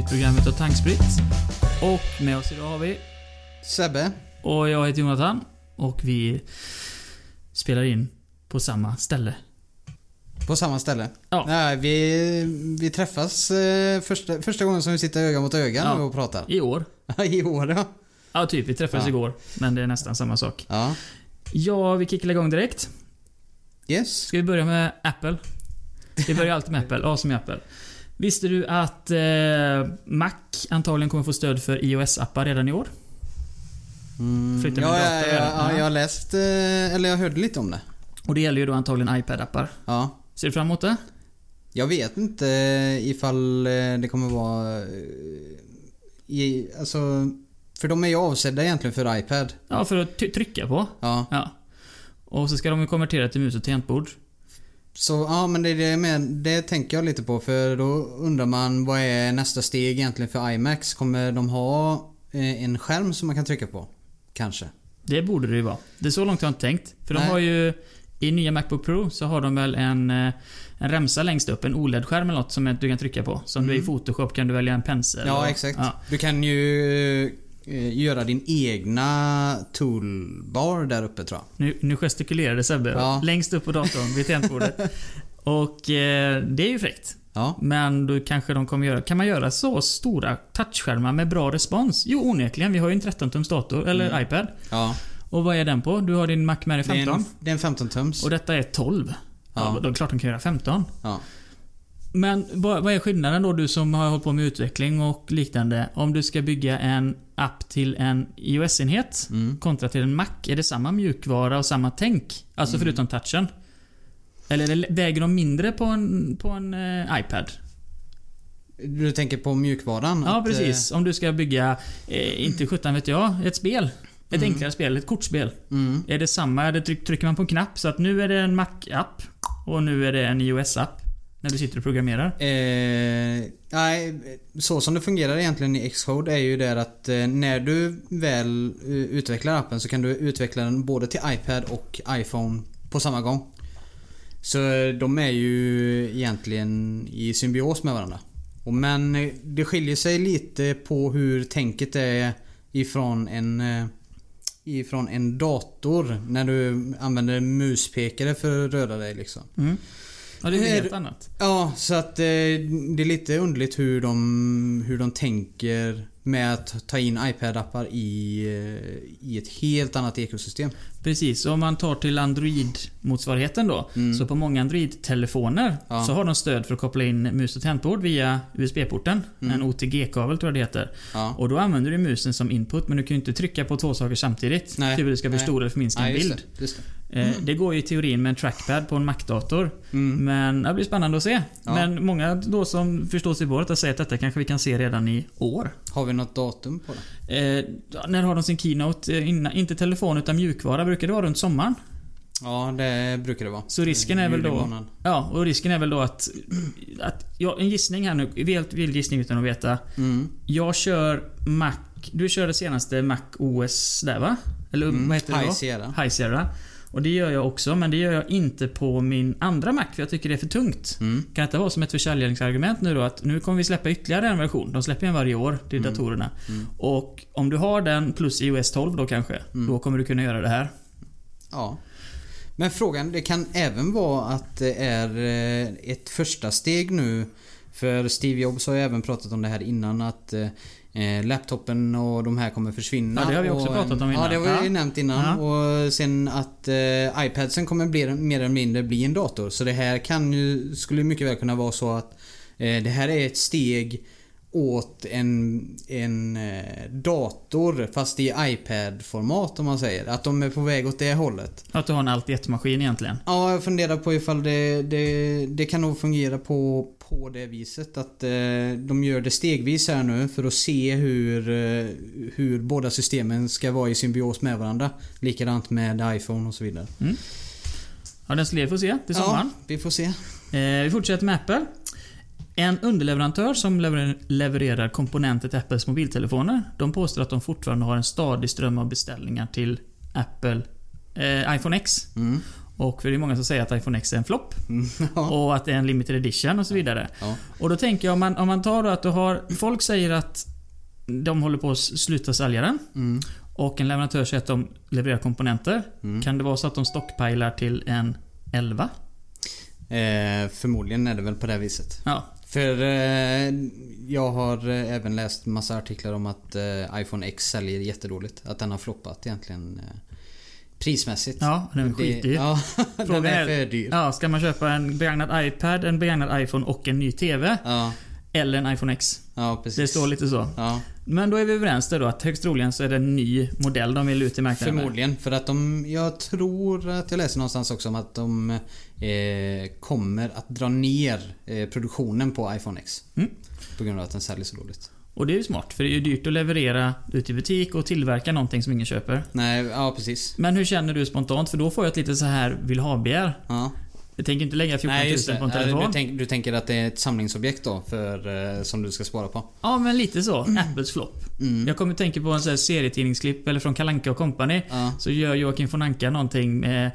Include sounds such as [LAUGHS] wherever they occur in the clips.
nytt program utav Tanksprit. Och med oss idag har vi... Sebbe. Och jag heter Jonathan. Och vi spelar in på samma ställe. På samma ställe. Ja. Nej, vi, vi träffas eh, första, första gången som vi sitter öga mot öga Ja. och pratar. I år. [LAUGHS] I år ja. Ja, typ. Vi träffades Ja. igår. Men det är nästan samma sak. Ja. Ja, vi kickar igång direkt. Yes. Ska vi börja med Apple? Vi börjar alltid med Apple. A som i Apple. Visste du att eh, Mac antagligen kommer få stöd för iOS-appar redan i år? Mm. Ja, ja, ja, ja, Ja. jag har läst, eh, eller jag hörde lite om det. Och det gäller ju då antagligen iPad-appar. Ja. Ser du fram emot det? Jag vet inte ifall eh, det kommer vara... eh, I, alltså... För de är ju avsedda egentligen för iPad. Ja, för att trycka på. Ja. Ja. Och så ska de ju konvertera till mus och tangentbord. Så ja, men det, det, med, det tänker jag lite på för då undrar man vad är nästa steg egentligen för iMacs? Kommer de ha eh, en skärm som man kan trycka på? Kanske. Det borde det ju vara. Det är så långt jag inte tänkt. För de Nej. har ju... I nya Macbook Pro så har de väl en, eh, en remsa längst upp, en OLED-skärm eller något som du kan trycka på. Som du i Mm. Photoshop kan du välja en pensel. Ja, och- exakt. Ja. Du kan ju eh, göra din egna toolbar där uppe tror jag. Nu, nu gestikulerade Sebbe. Ja. Längst upp på datorn vid tangentbordet. [LAUGHS] och eh, det är ju fräckt. Ja. Men då kanske de kommer göra... Kan man göra så stora touchskärmar med bra respons? Jo, onekligen. Vi har ju en 13-tums dator, eller Mm. iPad. ja. Och vad är den på? Du har din Mac Det är 15. en, det är en 15 tums. Och detta är 12. Ja, Ja. då är klart de kan göra 15. Ja. Men vad är skillnaden då, du som har hållit på med utveckling och liknande? Om du ska bygga en app till en iOS-enhet Mm. kontra till en Mac. Är det samma mjukvara och samma tänk? Alltså Mm. förutom touchen? Eller väger de mindre på en, på en eh, iPad? Du tänker på mjukvaran? Ja, Att, precis. Om du ska bygga, eh, inte sjutton vet jag, ett spel. Ett Mm. enklare spel, ett kortspel. eh, Mm. Är det samma? Är det tryck, trycker man på en knapp så att nu är det en Mac-app och nu är det en iOS-app? När du sitter och programmerar? Eh, nej, så som det fungerar egentligen i Xcode är ju det att eh, när du väl eh, utvecklar appen så kan du utveckla den både till iPad och iPhone på samma gång. Så eh, de är ju egentligen i symbios med varandra. Och Men det skiljer sig lite på hur tänket är ifrån en ifrån en dator när du använder muspekare för att röra dig liksom. Mm. Ja, det är helt annat. Ja, så att eh, det är lite underligt hur de, hur de tänker med att ta in iPad-appar i, eh, i ett helt annat ekosystem. Precis, om man tar till Android-motsvarigheten då. Mm. Så på många Android-telefoner Ja. så har de stöd för att koppla in mus och tangentbord via USB-porten. Mm. En OTG-kabel tror jag det heter. Ja. Och då använder du musen som input, men du kan ju inte trycka på två saker samtidigt. Nej. Typ du ska Nej. förstora eller förminska en bild. det. Det. Eh, Det går ju i teorin med en trackpad på en Mac-dator. Mm. Men det blir spännande att se. Ja. Men många då som förstår sig på det säger att detta kanske vi kan se redan i år. Har vi något datum på det? Eh, när har de sin keynote? Eh, innan, inte telefon utan mjukvara. Brukar det vara runt sommaren? Ja, det brukar det vara. Så risken är väl då... Ja, och risken är väl då att... att ja, en gissning här nu. Helt vild gissning utan att veta. Mm. Jag kör Mac... Du kör det senaste Mac OS där va? Eller Mm. vad heter det High då? Sierra. High Sierra. Och det gör jag också, men det gör jag inte på min andra Mac för jag tycker det är för tungt. Mm. Kan det vara som ett försäljningsargument nu då att nu kommer vi släppa ytterligare en version. De släpper en varje år till Mm. datorerna. Mm. Och om du har den plus iOS 12 då kanske, Mm. då kommer du kunna göra det här. Ja. Men frågan, det kan även vara att det är eh, ett första steg nu. För Steve Jobs har ju även pratat om det här innan att eh, laptopen och de här kommer försvinna. Ja, det har vi också och, pratat om Ja, innan. det har vi Ja. nämnt innan. Ja. Och sen att eh, iPadsen kommer bli, mer eller mindre bli en dator. Så det här kan ju, skulle mycket väl kunna vara så att eh, det här är ett steg åt en, en eh, dator fast i iPad-format om man säger. Att de är på väg åt det hållet. Att du har en allt i ett-maskin egentligen. Ja, jag funderar på ifall det, det, det kan nog fungera på, på det viset. Att eh, de gör det stegvis här nu för att se hur, eh, hur båda systemen ska vara i symbios med varandra. Likadant med iPhone och så vidare. Ja, den skulle vi få se till sommaren. Ja, vi får se. Eh, vi fortsätter med Apple. En underleverantör som lever- levererar komponenter till Apples mobiltelefoner. De påstår att de fortfarande har en stadig ström av beställningar till Apple eh, iPhone X. Mm. Och för det är många som säger att iPhone X är en flopp. Mm. [LAUGHS] Och att det är en limited edition och så vidare. Ja. Och då tänker jag om man, om man tar då att du har... Folk säger att de håller på att sluta sälja den. Mm. Och en leverantör säger att de levererar komponenter. Mm. Kan det vara så att de stockpilar till en 11? Eh, förmodligen är det väl på det viset. Ja. För eh, jag har eh, även läst massa artiklar om att eh, iPhone X säljer jättedåligt. Att den har floppat egentligen eh, prismässigt. Ja, den är skitdyr. Ja, [LAUGHS] den Frågan är är- för dyr. Ja, ska man köpa en begagnad iPad, en begagnad iPhone och en ny TV? Ja, Eller en iPhone X? ja precis. Det står lite så. Ja, Men då är vi överens där då att högst troligen så är det en ny modell de vill ut i marknaden förmodligen. För att de, jag tror att jag läser någonstans också om att de eh, kommer att dra ner eh, produktionen på iPhone X. Mm. På grund av att den säljer så dåligt. Och det är ju smart, för det är ju dyrt att leverera ut i butik och tillverka någonting som ingen köper. Nej, ja precis. Men hur känner du spontant? För då får jag ett lite så här vill ha-begär. Ja. Jag tänker inte lägga 14 Nej, 000 just det. på en telefon. Du, tänk, du tänker att det är ett samlingsobjekt då för, eh, som du ska spara på? Ja, men lite så. Apples flopp. Mm. Jag kommer att tänka på en sån serietidningsklipp, eller från Kalanka och Company. Ja. Så gör Joakim von Anka någonting med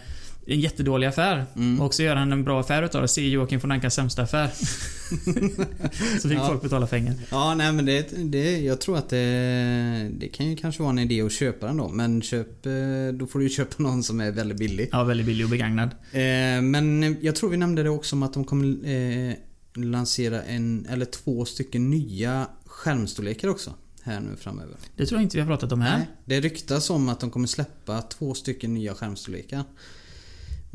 en jättedålig affär. Mm. Och så gör han en bra affär utav det. Se Joakim von Ankas sämsta affär. [LAUGHS] så fick Ja. folk betala pengar. Ja, nej men det, det, jag tror att det, det kan ju kanske vara en idé att köpa den då. Men köp, eh, då får du ju köpa någon som är väldigt billig. Ja, väldigt billig och begagnad. Eh, men jag tror vi nämnde det också om att de kommer eh, lansera en eller två stycken nya skärmstorlekar också. Här nu framöver. Det tror jag inte vi har pratat om här. Nej, det ryktas om att de kommer släppa två stycken nya skärmstorlekar.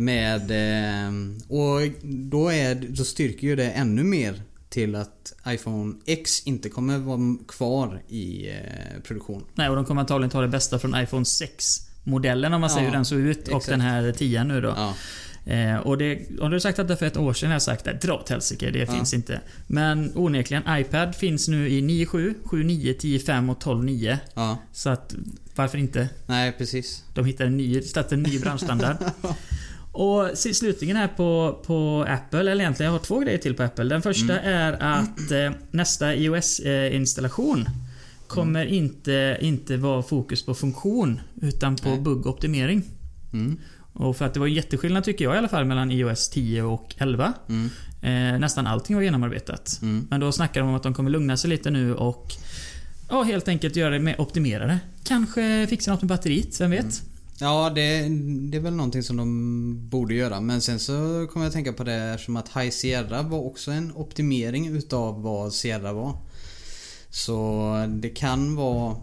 Med... Eh, och då, är, då styrker ju det ännu mer till att iPhone X inte kommer vara kvar i eh, produktion. Nej, och de kommer antagligen ta det bästa från iPhone 6-modellen om man säger Ja, hur den såg ut. Och exakt. den här 10 nu då. Ja, Eh, och det, har du sagt att det för ett år sedan har jag sagt att dra åt helsike, det Ja. finns inte. Men onekligen, iPad finns nu i 9.7, 7.9, 10.5 och 12.9. ja. Så att, varför inte? Nej, precis. De hittar en ny, en ny branschstandard. [LAUGHS] Och slutligen här på, på Apple, eller egentligen jag har två grejer till på Apple. Den första är att eh, nästa iOS-installation kommer inte, inte vara fokus på funktion utan på Nej. buggoptimering. Mm. Och för att det var en jätteskillnad tycker jag i alla fall mellan iOS 10 och 11. Mm. Eh, nästan allting var genomarbetat. Mm. Men då snackar de om att de kommer lugna sig lite nu och ja, helt enkelt göra det mer optimerade. Kanske fixa något med batteriet, vem vet? Ja, det, det är väl någonting som de borde göra. Men sen så kommer jag att tänka på det eftersom att High Sierra var också en optimering utav vad Sierra var. Så det kan vara...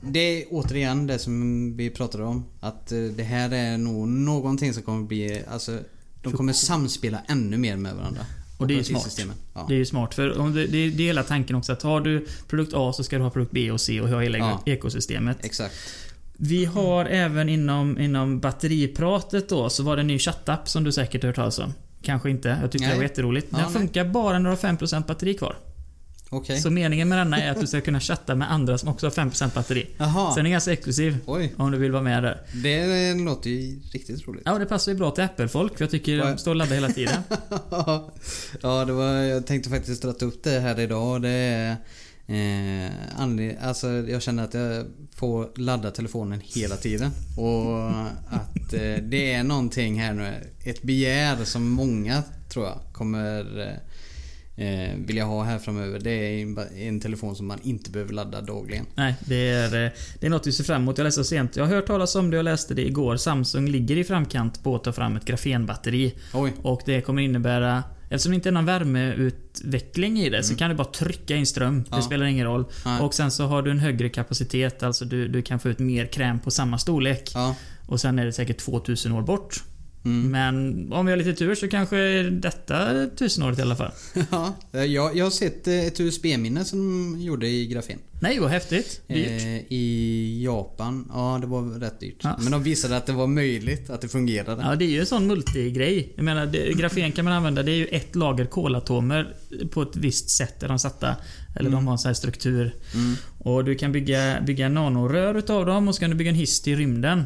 Det är återigen det som vi pratade om. Att eh, det här är nog någonting som kommer bli... Alltså, de kommer samspela ännu mer med varandra. Och det är ju smart. Ja. Det är ju smart för om det, det, det är hela tanken också att har du produkt A så ska du ha produkt B och C och ha hela Ja. ekosystemet. Exakt. Vi har även inom, inom batteripratet då så var det en ny chattapp som du säkert har hört talas om. Kanske inte. Jag tyckte Nej. det var jätteroligt. Den Ja, nej. funkar bara när du har 5% batteri kvar. Okej. Så meningen med denna är att du ska kunna chatta med andra som också har 5% batteri. Sen är den ganska exklusiv. Oj. Om du vill vara med där. Det låter ju riktigt roligt. Ja, det passar ju bra till Apple-folk för jag tycker de står och laddar hela tiden. [LAUGHS] ja, det var, jag tänkte faktiskt dra upp det här idag det är eh, alltså jag känner att jag får ladda telefonen hela tiden. Och att eh, det är någonting här nu, ett begär som många tror jag kommer eh, vilja ha här framöver. Det är en, en telefon som man inte behöver ladda dagligen. Nej, det är, eh, det är något vi ser fram emot. Jag läste sent. Jag har hört talas om det och läste det igår. Samsung ligger i framkant på att ta fram ett grafenbatteri. Oj. Och det kommer innebära... Eftersom det inte är någon värmeutveckling i det så kan du bara trycka in ström. Det Mm. Ja. spelar ingen roll. Nej. Och sen så har du en högre kapacitet. Alltså du, du kan få ut mer kräm på samma storlek. Ja. Och sen är det säkert 2000 år bort. Mm. Men om vi har lite tur så kanske är detta tusenåret i alla fall. [LAUGHS] ja. Jag, jag har sett eh, ett USB-minne som de gjorde i grafen. Nej, vad häftigt. Dyrt. Eh, I Japan, ja det var rätt dyrt. Ja. Men de visade att det var möjligt, att det fungerade. Ja, det är ju en sån multigrej. Jag menar, det, [LAUGHS] grafen kan man använda. Det är ju ett lager kolatomer på ett visst sätt där de satta. Eller de har en sån här struktur. Mm. Och du kan bygga, bygga nanorör utav dem och så kan du bygga en hiss till rymden.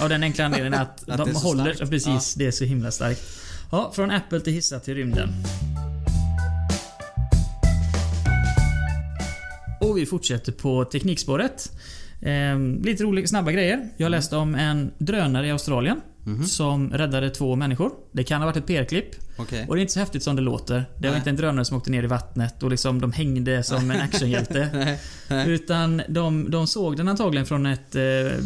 Av den enkla anledningen att, [LAUGHS] Att de det håller... starkt. Ja, precis, det är så himla starkt. Ja, från Apple till hissar till rymden. Och vi fortsätter på teknikspåret. Ehm, lite roliga, snabba grejer. Jag läste om en drönare i Australien. Som räddade två människor. Det kan ha varit ett PR-klipp. Okej. Och det är inte så häftigt som det låter. Det var Nej. inte en drönare som åkte ner i vattnet och liksom de hängde som en [LAUGHS] actionhjälte. Nej. Nej. Utan de, de såg den antagligen från ett eh,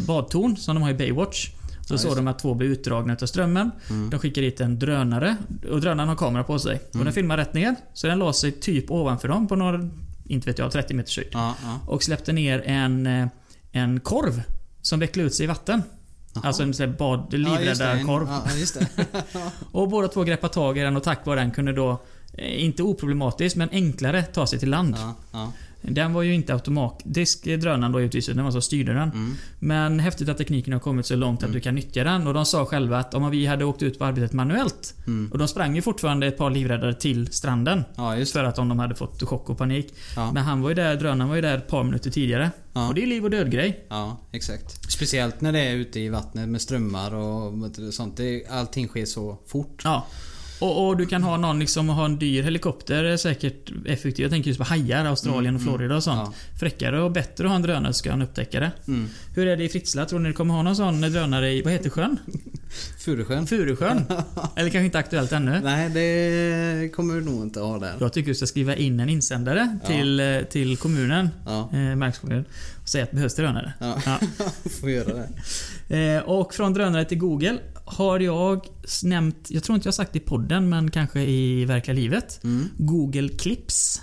badtorn som de har i Baywatch. Så Ja, såg de att två blev utdragna utav strömmen. Mm. De skickade dit en drönare och drönaren har kamera på sig. Och den filmar rätt ner. Så den la sig typ ovanför dem på några, inte vet jag, 30 meters höjd. Ja, ja. Och släppte ner en, eh, en korv som vecklade ut sig i vatten. Alltså en sån bad, Ja, just det. Ja, just det. [LAUGHS] Och båda två greppade tag i den och tack vare den kunde då, eh, inte oproblematiskt, men enklare ta sig till land. ja. Den var ju inte automatisk drönaren då givetvis, den var så styrde den. Mm. Men häftigt att tekniken har kommit så långt att du kan nyttja den. Och de sa själva att om vi hade åkt ut på arbetet manuellt Mm. och de sprang ju fortfarande ett par livräddare till stranden. Ja. För att om de hade fått chock och panik. Ja. Men han var ju där, drönaren var ju där ett par minuter tidigare. Ja. Och det är liv och död grej. Ja, exakt. Speciellt när det är ute i vattnet med strömmar och sånt. Allting sker så fort. Ja. Och, och du kan ha någon liksom ha en dyr helikopter är säkert effektivt. Jag tänker just på hajar, Australien och Florida och sånt. Fräckare och bättre att ha en drönare ska han upptäcka det. Mm. Hur är det i Fritsla? Tror ni det kommer ha någon sån drönare i, vad heter sjön? [LAUGHS] Furusjön? Furusjön? [LAUGHS] Eller kanske inte aktuellt ännu? Nej, det kommer vi nog inte ha där. Jag tycker du ska skriva in en insändare Ja. till, eh, till kommunen, Ja, eh, kommun, och säga att det behövs drönare. ja. Ja. [LAUGHS] får göra det. Eh, och från drönare till Google har jag nämnt, jag tror inte jag sagt det i podden, men kanske i verkliga livet. Mm. Google Clips.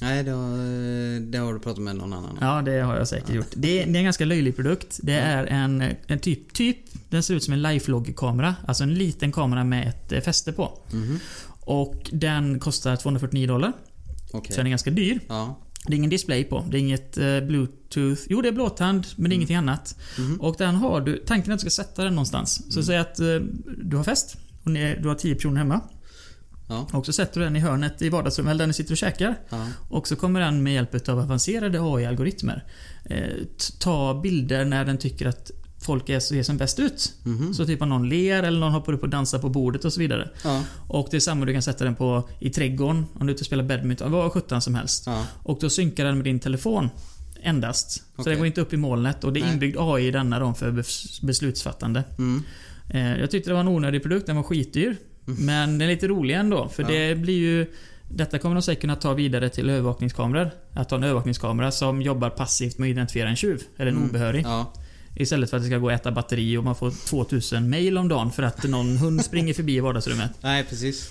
Nej, det har, det har du pratat med någon annan om. Ja, det har jag säkert gjort. Det är, det är en ganska löjlig produkt. Det är en, en typ, typ, den ser ut som en lifelog-kamera. Alltså en liten kamera med ett eh, fäste på. Mhm. Och den kostar 249 dollar. Okej. Så den är ganska dyr. Ja. Det är ingen display på. Det är inget eh, bluetooth. Jo, det är blåtand, men det är ingenting annat. Mhm. Och den har du... Tanken är att du ska sätta den någonstans. Så säg att eh, du har fest. Och ni, du har 10 personer hemma. Ja. Och så sätter du den i hörnet i vardagsrummet, eller där ni sitter och käkar. Ja. Och så kommer den med hjälp av avancerade AI-algoritmer eh, ta bilder när den tycker att folk är, ser som bäst ut. Mhm. Så typ om någon ler eller någon hoppar upp och dansar på bordet och så vidare. Ja. Och det är samma du kan sätta den på i trädgården, om du är ute och spelar badminton, vad sjutton som helst. Ja. Och då synkar den med din telefon. Endast. Så Okej. den går inte upp i molnet och det är Nej. inbyggd AI i denna då för bes- beslutsfattande. Mm. Eh, jag tyckte det var en onödig produkt, den var skitdyr. Men den är lite rolig ändå, för Ja. det blir ju... Detta kommer de säkert kunna ta vidare till övervakningskameror. Att ha en övervakningskamera som jobbar passivt med att identifiera en tjuv, eller en Mm. obehörig. Ja. Istället för att det ska gå och äta batteri och man får 2000 mail om dagen för att någon hund springer förbi i vardagsrummet. [LAUGHS] Nej, precis.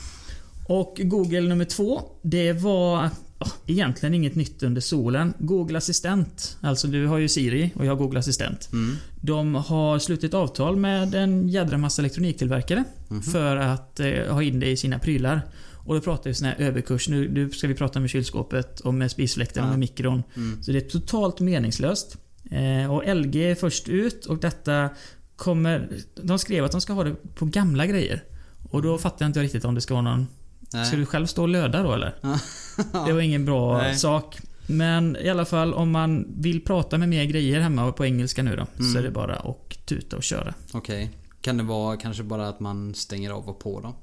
Och Google nummer två, det var oh, egentligen inget nytt under solen. Google Assistent, alltså du har ju Siri och jag har Google Assistent. Mm. De har slutit avtal med en jädra massa elektroniktillverkare Mhm. för att eh, ha in det i sina prylar. Och då pratar vi sån här överkurs. Nu, nu ska vi prata med kylskåpet och med spisfläkten och Ja. med mikron. Mm. Så det är totalt meningslöst. Eh, och LG är först ut och detta kommer... De skrev att de ska ha det på gamla grejer. Och då fattar jag inte riktigt om det ska vara någon... Nej. Ska du själv stå och löda då eller? [LAUGHS] Det var ingen bra Nej. sak. Men i alla fall om man vill prata med mer grejer hemma på engelska nu då. Mm. Så är det bara att tuta och köra. Okej. Kan det vara kanske bara att man stänger av och på då?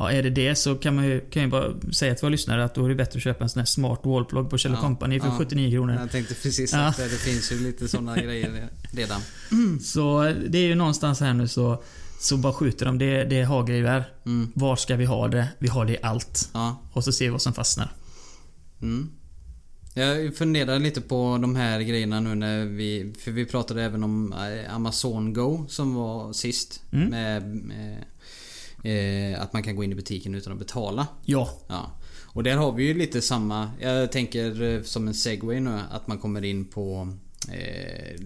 Ja, är det det så kan man ju, kan jag bara säga till våra lyssnare att då är det bättre att köpa en sån här smart wallplug på Kjell Ja, Company för ja. 79 kronor. Jag tänkte precis att det, det finns ju lite sådana [LAUGHS] grejer redan. Så det är ju någonstans här nu så, så bara skjuter de. Det, det är hagelgevär. Mm. Var ska vi ha det? Vi har det i allt. Ja. Och så ser vi vad som fastnar. Mm. Jag funderar lite på de här grejerna nu när vi... För vi pratade även om eh, Amazon Go som var sist. Mm. Med, med eh, att man kan gå in i butiken utan att betala. Ja. Ja. Och där har vi ju lite samma... Jag tänker eh, som en segway nu att man kommer in på eh,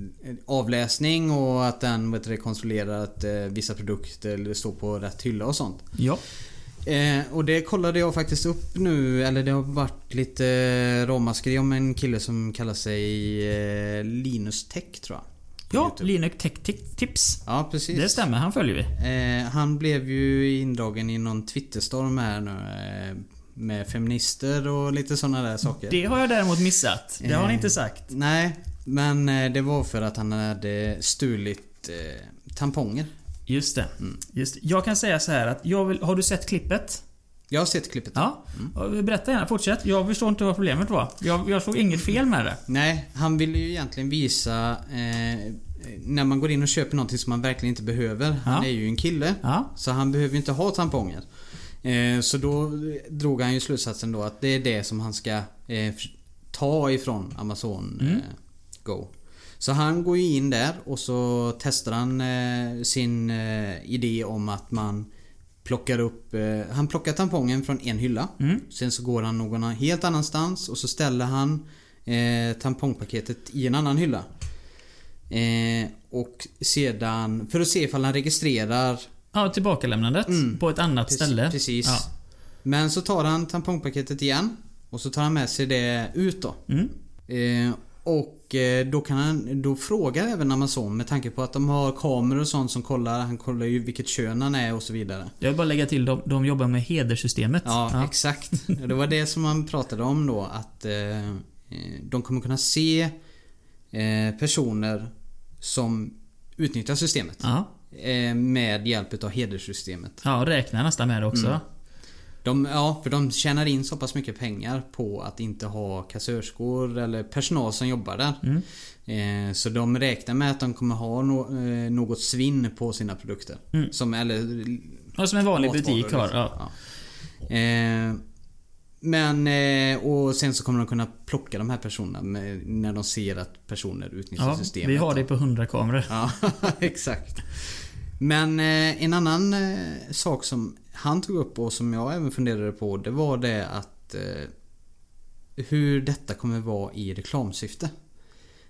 avläsning och att den vet du, kontrollerar att eh, vissa produkter står på rätt hylla och sånt. Ja. Eh, och det kollade jag faktiskt upp nu, eller det har varit lite ramaskri om en kille som kallar sig eh, Linus Tech tror jag. Ja, YouTube. Linux Tech Ti- Tips. Ja, precis. Det stämmer, han följer vi. Eh, han blev ju indragen i någon Twitterstorm här nu. Eh, med feminister och lite sådana där saker. Det har jag däremot missat. Det har han Eh. inte sagt. Nej, men eh, det var för att han hade stulit eh, tamponger. Just det. Mm. Just. Jag kan säga så här att jag vill, Har du sett klippet? Jag har sett klippet. Ja. Berätta gärna, fortsätt. Jag förstår inte vad problemet var. Jag, jag såg inget fel med det. Nej, han ville ju egentligen visa eh, när man går in och köper någonting som man verkligen inte behöver. Han Ja. är ju en kille. Ja. Så han behöver ju inte ha tamponger. Eh, så då drog han ju slutsatsen då att det är det som han ska eh, ta ifrån Amazon Mm. eh, Go. Så han går ju in där och så testar han eh, sin eh, idé om att man plockar upp... Eh, han plockar tampongen från en hylla. Mm. Sen så går han någon helt annanstans och så ställer han eh, tampongpaketet i en annan hylla. Eh, och sedan, för att se ifall han registrerar Ja, tillbakalämnandet Mm. på ett annat Prec- ställe. Precis. Ja. Men så tar han tampongpaketet igen. Och så tar han med sig det ut då. Mm. Och eh, då kan han, då frågar även Amazon med tanke på att de har kameror och sånt som kollar. Han kollar ju vilket kön han är och så vidare. Jag vill bara lägga till, de, de jobbar med hederssystemet. Ja, exakt. [LAUGHS] Det var det som man pratade om då att eh, de kommer kunna se eh, personer som utnyttjar systemet. Ja. Eh, med hjälp utav hederssystemet. ja, räknar nästan med det också. Mm. De, ja, för de tjänar in så pass mycket pengar på att inte ha kassörskor eller personal som jobbar där. Mm. Eh, så de räknar med att de kommer ha no, eh, något svinn på sina produkter. Mm. Som, eller Ja, som en vanlig butik har. liksom. Ja. Ja. Eh, men, eh, och sen så kommer de kunna plocka de här personerna med, när de ser att personer utnyttjar Ja, systemet. vi har det på 100 kameror. Ja, [LAUGHS] exakt. Men eh, en annan eh, sak som han tog upp och som jag även funderade på det var det att eh, hur detta kommer vara i reklamsyfte.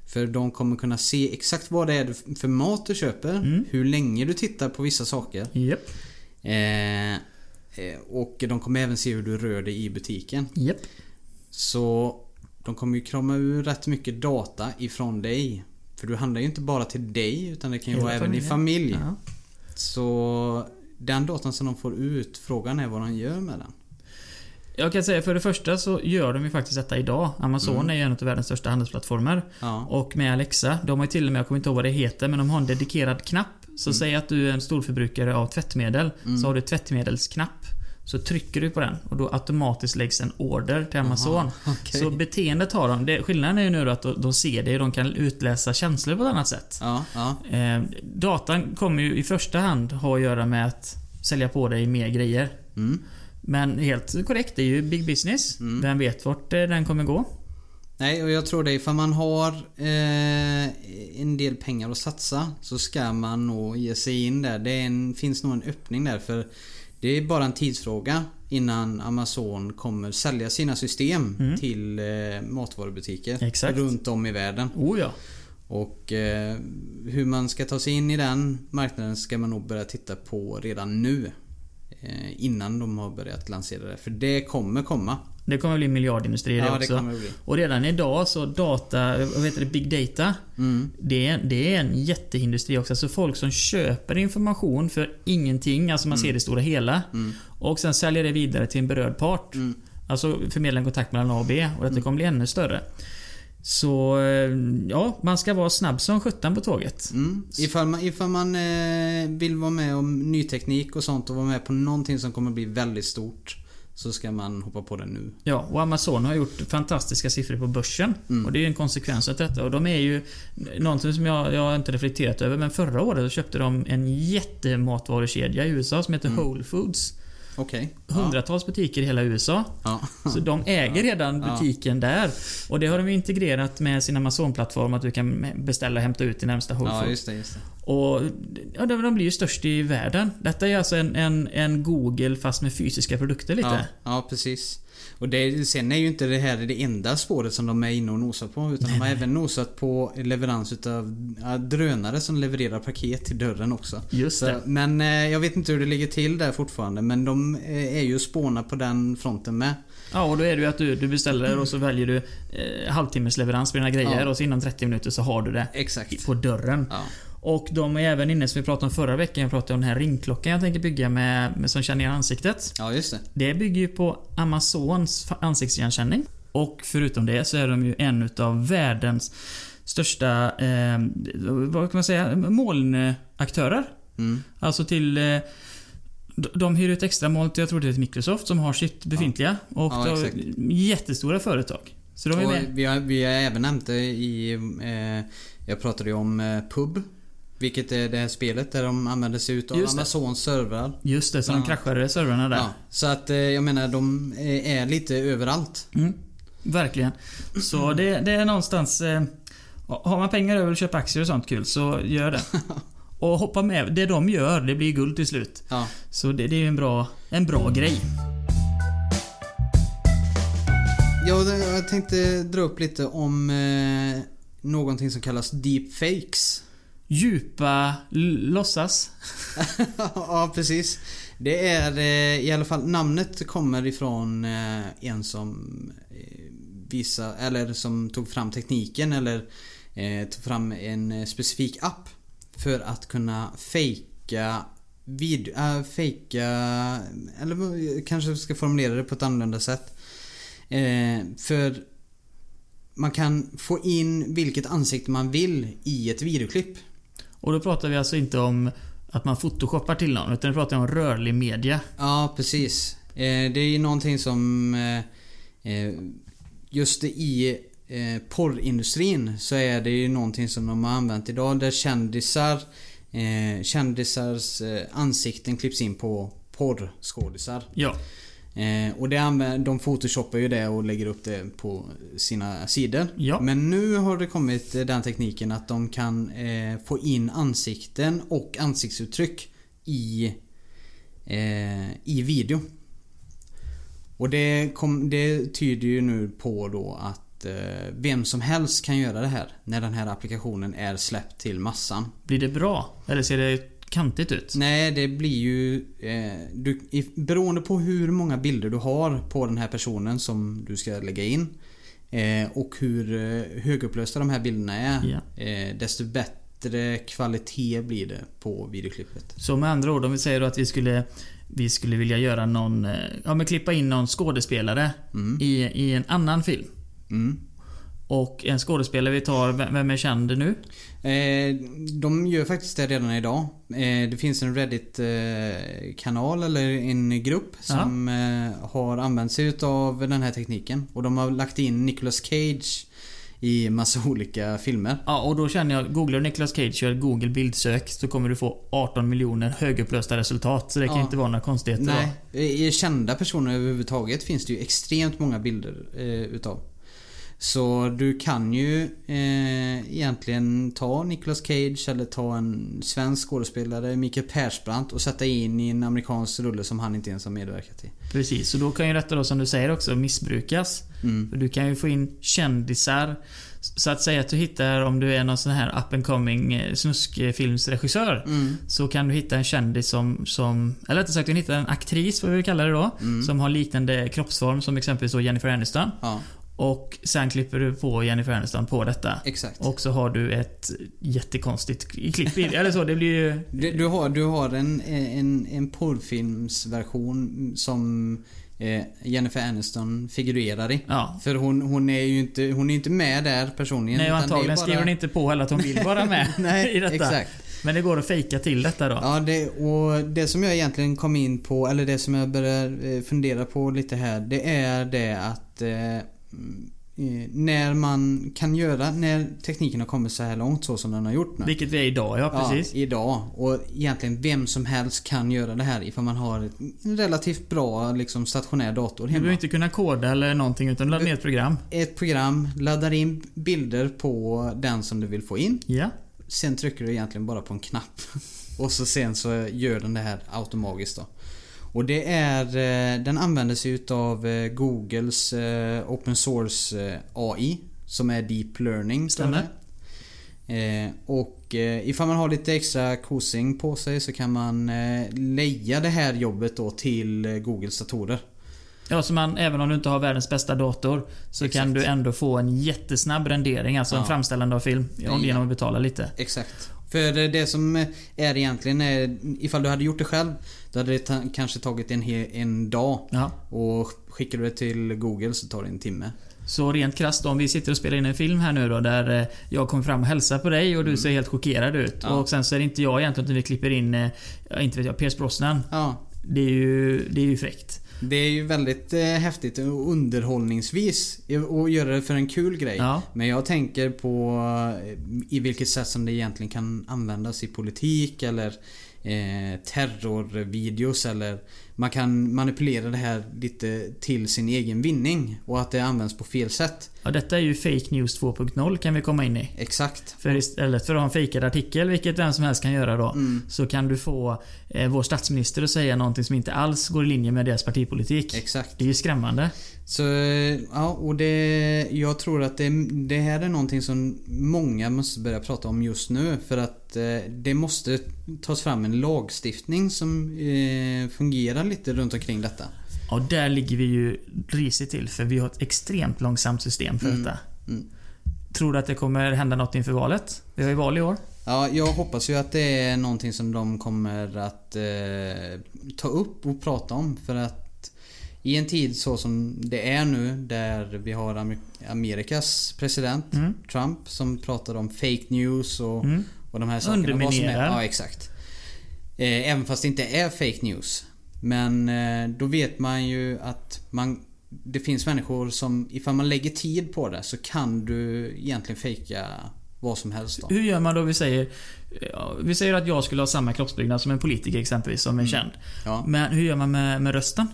För de kommer kunna se exakt vad det är för mat du köper, Mm. hur länge du tittar på vissa saker. Japp. Eh, och de kommer även se hur du rör dig i butiken. Japp. Så de kommer ju krama ur rätt mycket data ifrån dig. För du handlar ju inte bara till dig utan det kan ju Hela vara även i familjen. familj. Ja. Så den datan som de får ut, frågan är vad de gör med den. Jag kan säga för det första så gör de ju faktiskt detta idag. Amazon Mm. är ju en av världens största handelsplattformar. Ja. Och med Alexa, de har ju till och med, jag kommer inte ihåg vad det heter, men de har en dedikerad knapp. Så Mm. säg att du är en storförbrukare av tvättmedel. Så har du tvättmedelsknapp. Så trycker du på den och då automatiskt läggs en order till Amazon. okej. Så beteendet har de. Det, skillnaden är ju nu att de, de ser det och de kan utläsa känslor på ett annat sätt. Ja, ja. Eh, datan kommer ju i första hand ha att göra med att sälja på dig mer grejer. Mm. Men helt korrekt, det är ju big business. Vem vet vart eh, den kommer gå? Nej, och jag tror det ifall man har eh, en del pengar att satsa så ska man nog ge sig in där. Det en, finns nog en öppning där för det är bara en tidsfråga innan Amazon kommer sälja sina system till eh, matvarubutiker Exakt. runt om i världen. Oh ja. Och eh, hur man ska ta sig in i den marknaden ska man nog börja titta på redan nu. Eh, innan de har börjat lansera det. För det kommer komma. Det kommer bli miljardindustri Ja, också. Och redan idag så data, vad heter det, big data. Mm. Det är, det är en jätteindustri också. Alltså folk som köper information för ingenting, alltså man ser det stora hela. Och sen säljer det vidare till en berörd part. Mm. Alltså förmedla en kontakt mellan A och B. Och detta kommer bli ännu större. Så ja, man ska vara snabb som sjutton på tåget. Mm. Ifall man, ifall man eh, vill vara med om ny teknik och sånt och vara med på någonting som kommer bli väldigt stort. Så ska man hoppa på det nu. Ja, och Amazon har gjort fantastiska siffror på börsen. Mm. Och det är en konsekvens av detta. Och de är ju någonting som jag, jag har inte reflekterat över, men förra året så köpte de en jättematvarukedja i USA som heter Mm. Whole Foods. Ja. Hundratals butiker i hela USA. Ja. Så de äger redan Ja. butiken där. Och det har de integrerat med sin Amazon-plattform att du kan beställa och hämta ut i närmsta Whole ja, Foods. just det. Just det. Och ja, de blir ju störst i världen. Detta är alltså en, en, en Google fast med fysiska produkter lite. Ja, ja, precis. Och det, sen är ju inte det här det enda spåret som de är inne och nosar på. Utan de har även nosat på leverans utav drönare som levererar paket till dörren också. Just Så, men eh, jag vet inte hur det ligger till där fortfarande. Men de eh, är ju spåna på den fronten med. Ja, och då är det ju att du, du beställer och så väljer du eh, halvtimmesleverans på dina grejer Ja. och så inom 30 minuter så har du det Exakt. på dörren. Ja. Och de är även inne, som vi pratade om förra veckan, jag pratade om den här ringklockan jag tänker bygga med, med som känner igen ansiktet. ja, just det. Det bygger ju på Amazons ansiktsigenkänning. Och förutom det så är de ju en utav världens största, eh, vad kan man säga, molnaktörer. Mm. Alltså till... eh, de- hyr ut extra moln till, jag tror det är Microsoft som har sitt befintliga. Och Ja, jättestora företag. Så de är med. vi, har, vi har även nämnt det i... Eh, jag pratade ju om eh, Pub. Vilket är det här spelet där de använder sig utav Just. Amazons servrar. Just det, så de kraschade servrarna där. Ja, så att eh, jag menar de är, är lite överallt. Mm, verkligen. Så det, det är någonstans... Eh, har man pengar över att köpa aktier och sånt kul, så gör det. [LAUGHS] Och hoppa med. Det de gör, det blir guld till slut. Ja. Så det, det är en bra, en bra grej. Jag, jag tänkte dra upp lite om eh, någonting som kallas deepfakes. Djupa låtsas. [LAUGHS] ja, precis. Det är eh, i alla fall namnet kommer ifrån eh, en som eh, visa, eller som tog fram tekniken eller eh, tog fram en eh, specifik app för att kunna fejka video, äh, fejka, eller kanske ska formulera det på ett annorlunda sätt. Eh, för man kan få in vilket ansikte man vill i ett videoklipp. Och då pratar vi alltså inte om att man photoshoppar till någon, utan vi pratar om rörlig media. Ja, precis. Eh, det är ju någonting som... Eh, eh, just i eh, porrindustrin så är det ju någonting som de har använt idag där kändisar eh, Kändisars eh, ansikten klipps in på porrskådisar. Ja. Eh, och det använder, de photoshoppar ju det och lägger upp det på sina sidor. Ja. Men nu har det kommit eh, den tekniken att de kan eh, få in ansikten och ansiktsuttryck i, eh, i video. Och det, kom, det tyder ju nu på då att eh, vem som helst kan göra det här när den här applikationen är släppt till massan. Blir det bra? Eller ser det kantigt ut? Nej, det blir ju... Eh, du, i, beroende på hur många bilder du har på den här personen som du ska lägga in eh, och hur eh, högupplösta de här bilderna är Ja. eh, desto bättre kvalitet blir det på videoklippet. Så med andra ord, om vi säger att vi skulle vi skulle vilja göra någon, eh, ja men klippa in någon skådespelare Mm. i, i en annan film. Mm. Och en skådespelare vi tar, vem är känd nu? Eh, de gör faktiskt det redan idag. Eh, det finns en Reddit-kanal eller en grupp som eh, har använt sig utav den här tekniken. Och de har lagt in Nicolas Cage i massa [LAUGHS] olika filmer. Ja, och då känner jag, googlar du Nicolas Cage gör Google bildsök så kommer du få 18 miljoner högupplösta resultat. Så det kan Ja. inte vara några konstigheter Nej, då. i kända personer överhuvudtaget finns det ju extremt många bilder eh, utav. Så du kan ju eh, egentligen ta Nicolas Cage eller ta en svensk skådespelare, Mikael Persbrandt och sätta in i en amerikansk rulle som han inte ens har medverkat i. Precis, och då kan ju detta då som du säger också missbrukas. Mm. För du kan ju få in kändisar. Så att säga att du hittar, om du är någon sån här up and coming eh, snuskfilmsregissör. Mm. Så kan du hitta en kändis som, som eller rättare sagt du hittar en aktris, vad vi vill kalla det då. Mm. Som har liknande kroppsform som exempelvis då Jennifer Aniston. Ja, Och sen klipper du på Jennifer Aniston på detta. exakt. Och så har du ett jättekonstigt klipp i Eller så, det blir ju... Du, du har, du har en, en, en porrfilmsversion som eh, Jennifer Aniston figurerar i. Ja. För hon, hon är ju inte, hon är inte med där personligen. Nej, och antagligen bara- skriver hon inte på heller att hon vill vara med [LAUGHS] Nej, i detta. exakt. Men det går att fejka till detta då. Ja, det, och det som jag egentligen kom in på, eller det som jag börjar eh, fundera på lite här, det är det att eh, när man kan göra, när tekniken har kommit så här långt så som den har gjort nu. Vilket vi är idag, ja precis. Ja, idag. Och egentligen vem som helst kan göra det här ifall man har en relativt bra liksom, stationär dator Du behöver hemma. inte kunna koda eller någonting utan ladda ner ett program. Ett program, laddar in bilder på den som du vill få in. Ja. Sen trycker du egentligen bara på en knapp. [LAUGHS] Och så sen så gör den det här automatiskt då. Och det är... eh, Den använder sig utav eh, Googles eh, Open Source AI. Som är Deep Learning. Stämmer. Och ifall man har lite extra kosing på sig så kan man leja det här jobbet då till Googles datorer. Ja, så man, även om du inte har världens bästa dator så kan Exakt. du ändå få en jättesnabb rendering, alltså en Ja. framställande av film. Genom att betala lite. Exakt. För det som är egentligen är, ifall du hade gjort det själv, då hade det ta, kanske tagit en, en dag. Ja. Och skickar du det till Google så tar det en timme. Så rent krasst om vi sitter och spelar in en film här nu då där eh, jag kommer fram och hälsar på dig och du ser helt chockerad ut. Ja. Och sen så är det inte jag egentligen utan vi klipper in, eh, inte vet jag, Pierce Brosnan. Ja, Det är ju, det är ju fräckt. Det är ju väldigt eh, häftigt och underhållningsvis att göra det för en kul grej. Ja. Men jag tänker på eh, i vilket sätt som det egentligen kan användas i politik eller eh, terrorvideos eller man kan manipulera det här lite till sin egen vinning och att det används på fel sätt. Ja, detta är ju Fake News 2.0 kan vi komma in i. Exakt. För istället för att ha en fejkad artikel, vilket vem som helst kan göra då, Mm. så kan du få eh, vår statsminister att säga någonting som inte alls går i linje med deras partipolitik. Exakt. Det är ju skrämmande. Så eh, ja, och det... Jag tror att det, det här är någonting som många måste börja prata om just nu för att eh, det måste tas fram en lagstiftning som eh, fungerar lite runt omkring detta. Och där ligger vi ju risigt till för vi har ett extremt långsamt system för Mm. detta. Mm. Tror du att det kommer hända något inför valet? Vi har ju val i år. Ja, jag hoppas ju att det är någonting som de kommer att eh, ta upp och prata om för att i en tid så som det är nu där vi har Amer- Amerikas president Mm. Trump som pratar om fake news och, Mm. och de här sakerna. Underminerar. ja, exakt. Eh, även fast det inte är fake news. Men eh, då vet man ju att man det finns människor som ifall man lägger tid på det så kan du egentligen fejka vad som helst då. Hur gör man då? Vi säger, vi säger att jag skulle ha samma kroppsbyggnad som en politiker exempelvis, som är Mm. känd. Ja. Men hur gör man med, med rösten?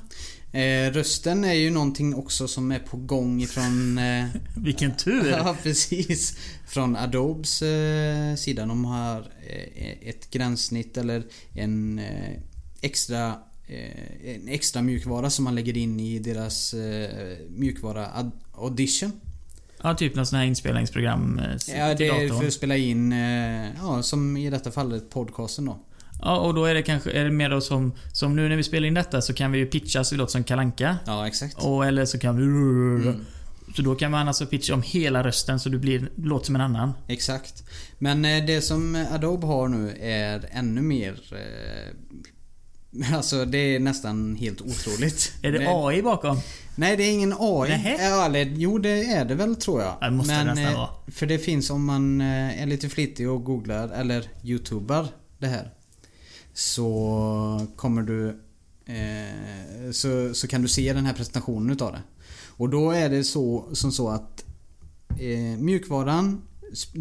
Eh, rösten är ju någonting också som är på gång ifrån... [LAUGHS] Eh, Vilken tur! [LAUGHS] ja, precis. Från Adobes eh, sida. De har eh, ett gränssnitt eller en eh, extra en extra mjukvara som man lägger in i deras eh, mjukvara Audition. Ja, typ något sånt här inspelningsprogram eh, Ja, det är för att spela in, eh, ja som i detta fallet podcasten då. Ja, och då är det kanske är det mer då som, som nu när vi spelar in detta så kan vi ju pitcha så vi låter som kalanka Ja, exakt. Och eller så kan vi... Mm. Så då kan man alltså pitcha om hela rösten så du blir, låter som en annan. Exakt. Men eh, det som Adobe har nu är ännu mer... [LAUGHS] Alltså det är nästan helt otroligt. [LAUGHS] Är det Men- AI bakom? Nej det är ingen AI. Nähä? Eller, jo det är det väl tror jag. Ja, det måste det nästan eh, vara. För det finns om man eh, är lite flitig och googlar eller youtubar det här. Så kommer du... Eh, så, så kan du se den här presentationen utav det. Och då är det så som så att eh, mjukvaran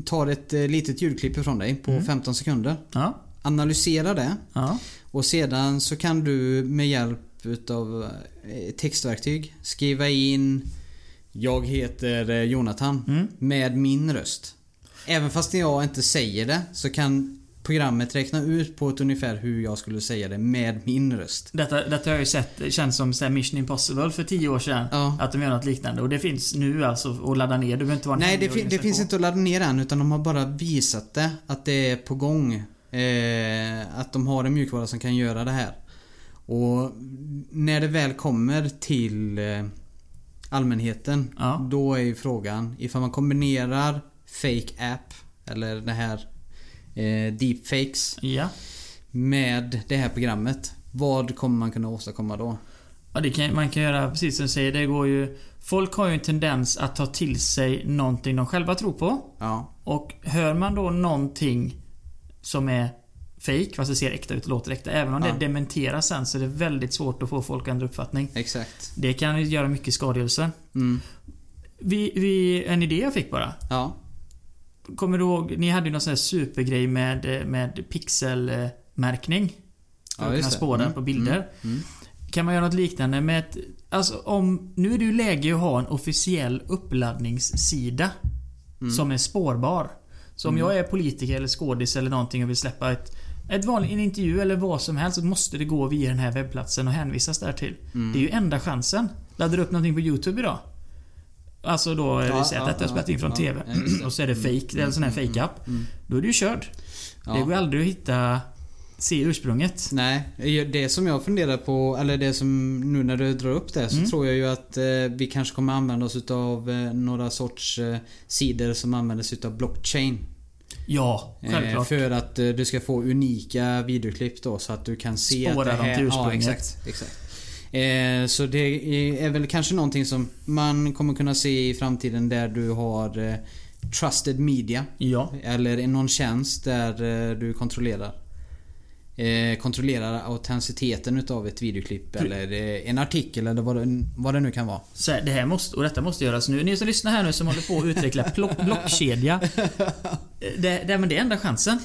tar ett eh, litet ljudklipp ifrån dig på Mm. 15 sekunder. Ja. Analyserar det Ja. Och sedan så kan du med hjälp utav eh, textverktyg skriva in Jag heter eh, Jonathan Mm. med min röst. Även fast jag inte säger det så kan programmet räkna ut på ett ungefär hur jag skulle säga det med min röst. Detta, detta har jag ju sett, det känns som så Mission Impossible för 10 år sedan. Ja. Att de gör något liknande. Och det finns nu alltså att ladda ner. Du behöver inte vara Nej, det, fin- det finns inte att ladda ner än utan de har bara visat det att det är på gång. Eh, att de har en mjukvara som kan göra det här. Och när det väl kommer till eh, allmänheten Ja. då är ju frågan ifall man kombinerar fake app eller det här eh, deepfakes Ja. med det här programmet. Vad kommer man kunna åstadkomma då? Ja, det kan, man kan göra precis som du säger. Det går ju... Folk har ju en tendens att ta till sig någonting de själva tror på. Ja, Och hör man då någonting som är fake, fast det ser äkta ut och låter äkta. Även om Ja. det dementeras sen så är det väldigt svårt att få folk att ändra uppfattning. exakt. Det kan göra mycket skadegörelse. Mm. Vi, vi, en idé jag fick bara. Ja, Kommer du ihåg, ni hade ju någon sån här supergrej med, med pixelmärkning. För Ja, att kunna spåra Mm, på bilder. mm, mm. Kan man göra något liknande med ett... Alltså om... Nu är det ju läge att ha en officiell uppladdningssida. Mm. Som är spårbar. Så om jag är politiker eller skådis eller någonting och vill släppa ett... Ett vanligt, en intervju eller vad som helst så måste det gå via den här webbplatsen och hänvisas där till. Mm. Det är ju enda chansen. Laddar du upp någonting på YouTube idag? Alltså då, Ja, vi säger att detta ja, spelat in från ja, TV. Och så är det fake, det är en sån här fake-app. mm. Då är du ju körd. Det går aldrig att hitta... Se ursprunget. Nej, det som jag funderar på, eller det som nu när du drar upp det så Mm. tror jag ju att eh, vi kanske kommer använda oss utav eh, några sorts eh, sidor som använder utav blockchain. Ja, Eh, självklart. för att eh, du ska få unika videoklipp då så att du kan se Spåra att det dem här... till Ja, ursprunget. exakt. exakt. Eh, så det är, väl kanske någonting som man kommer kunna se i framtiden där du har Trusted Media. Ja. Eller någon tjänst där du kontrollerar. Eh, kontrollerar autenticiteten utav ett videoklipp eller eh, en artikel eller vad det, vad det nu kan vara. Så det här måste, och detta måste göras nu. Ni som lyssnar här nu som håller på att utveckla plock, blockkedja. [LAUGHS] Det, det, men det är enda chansen.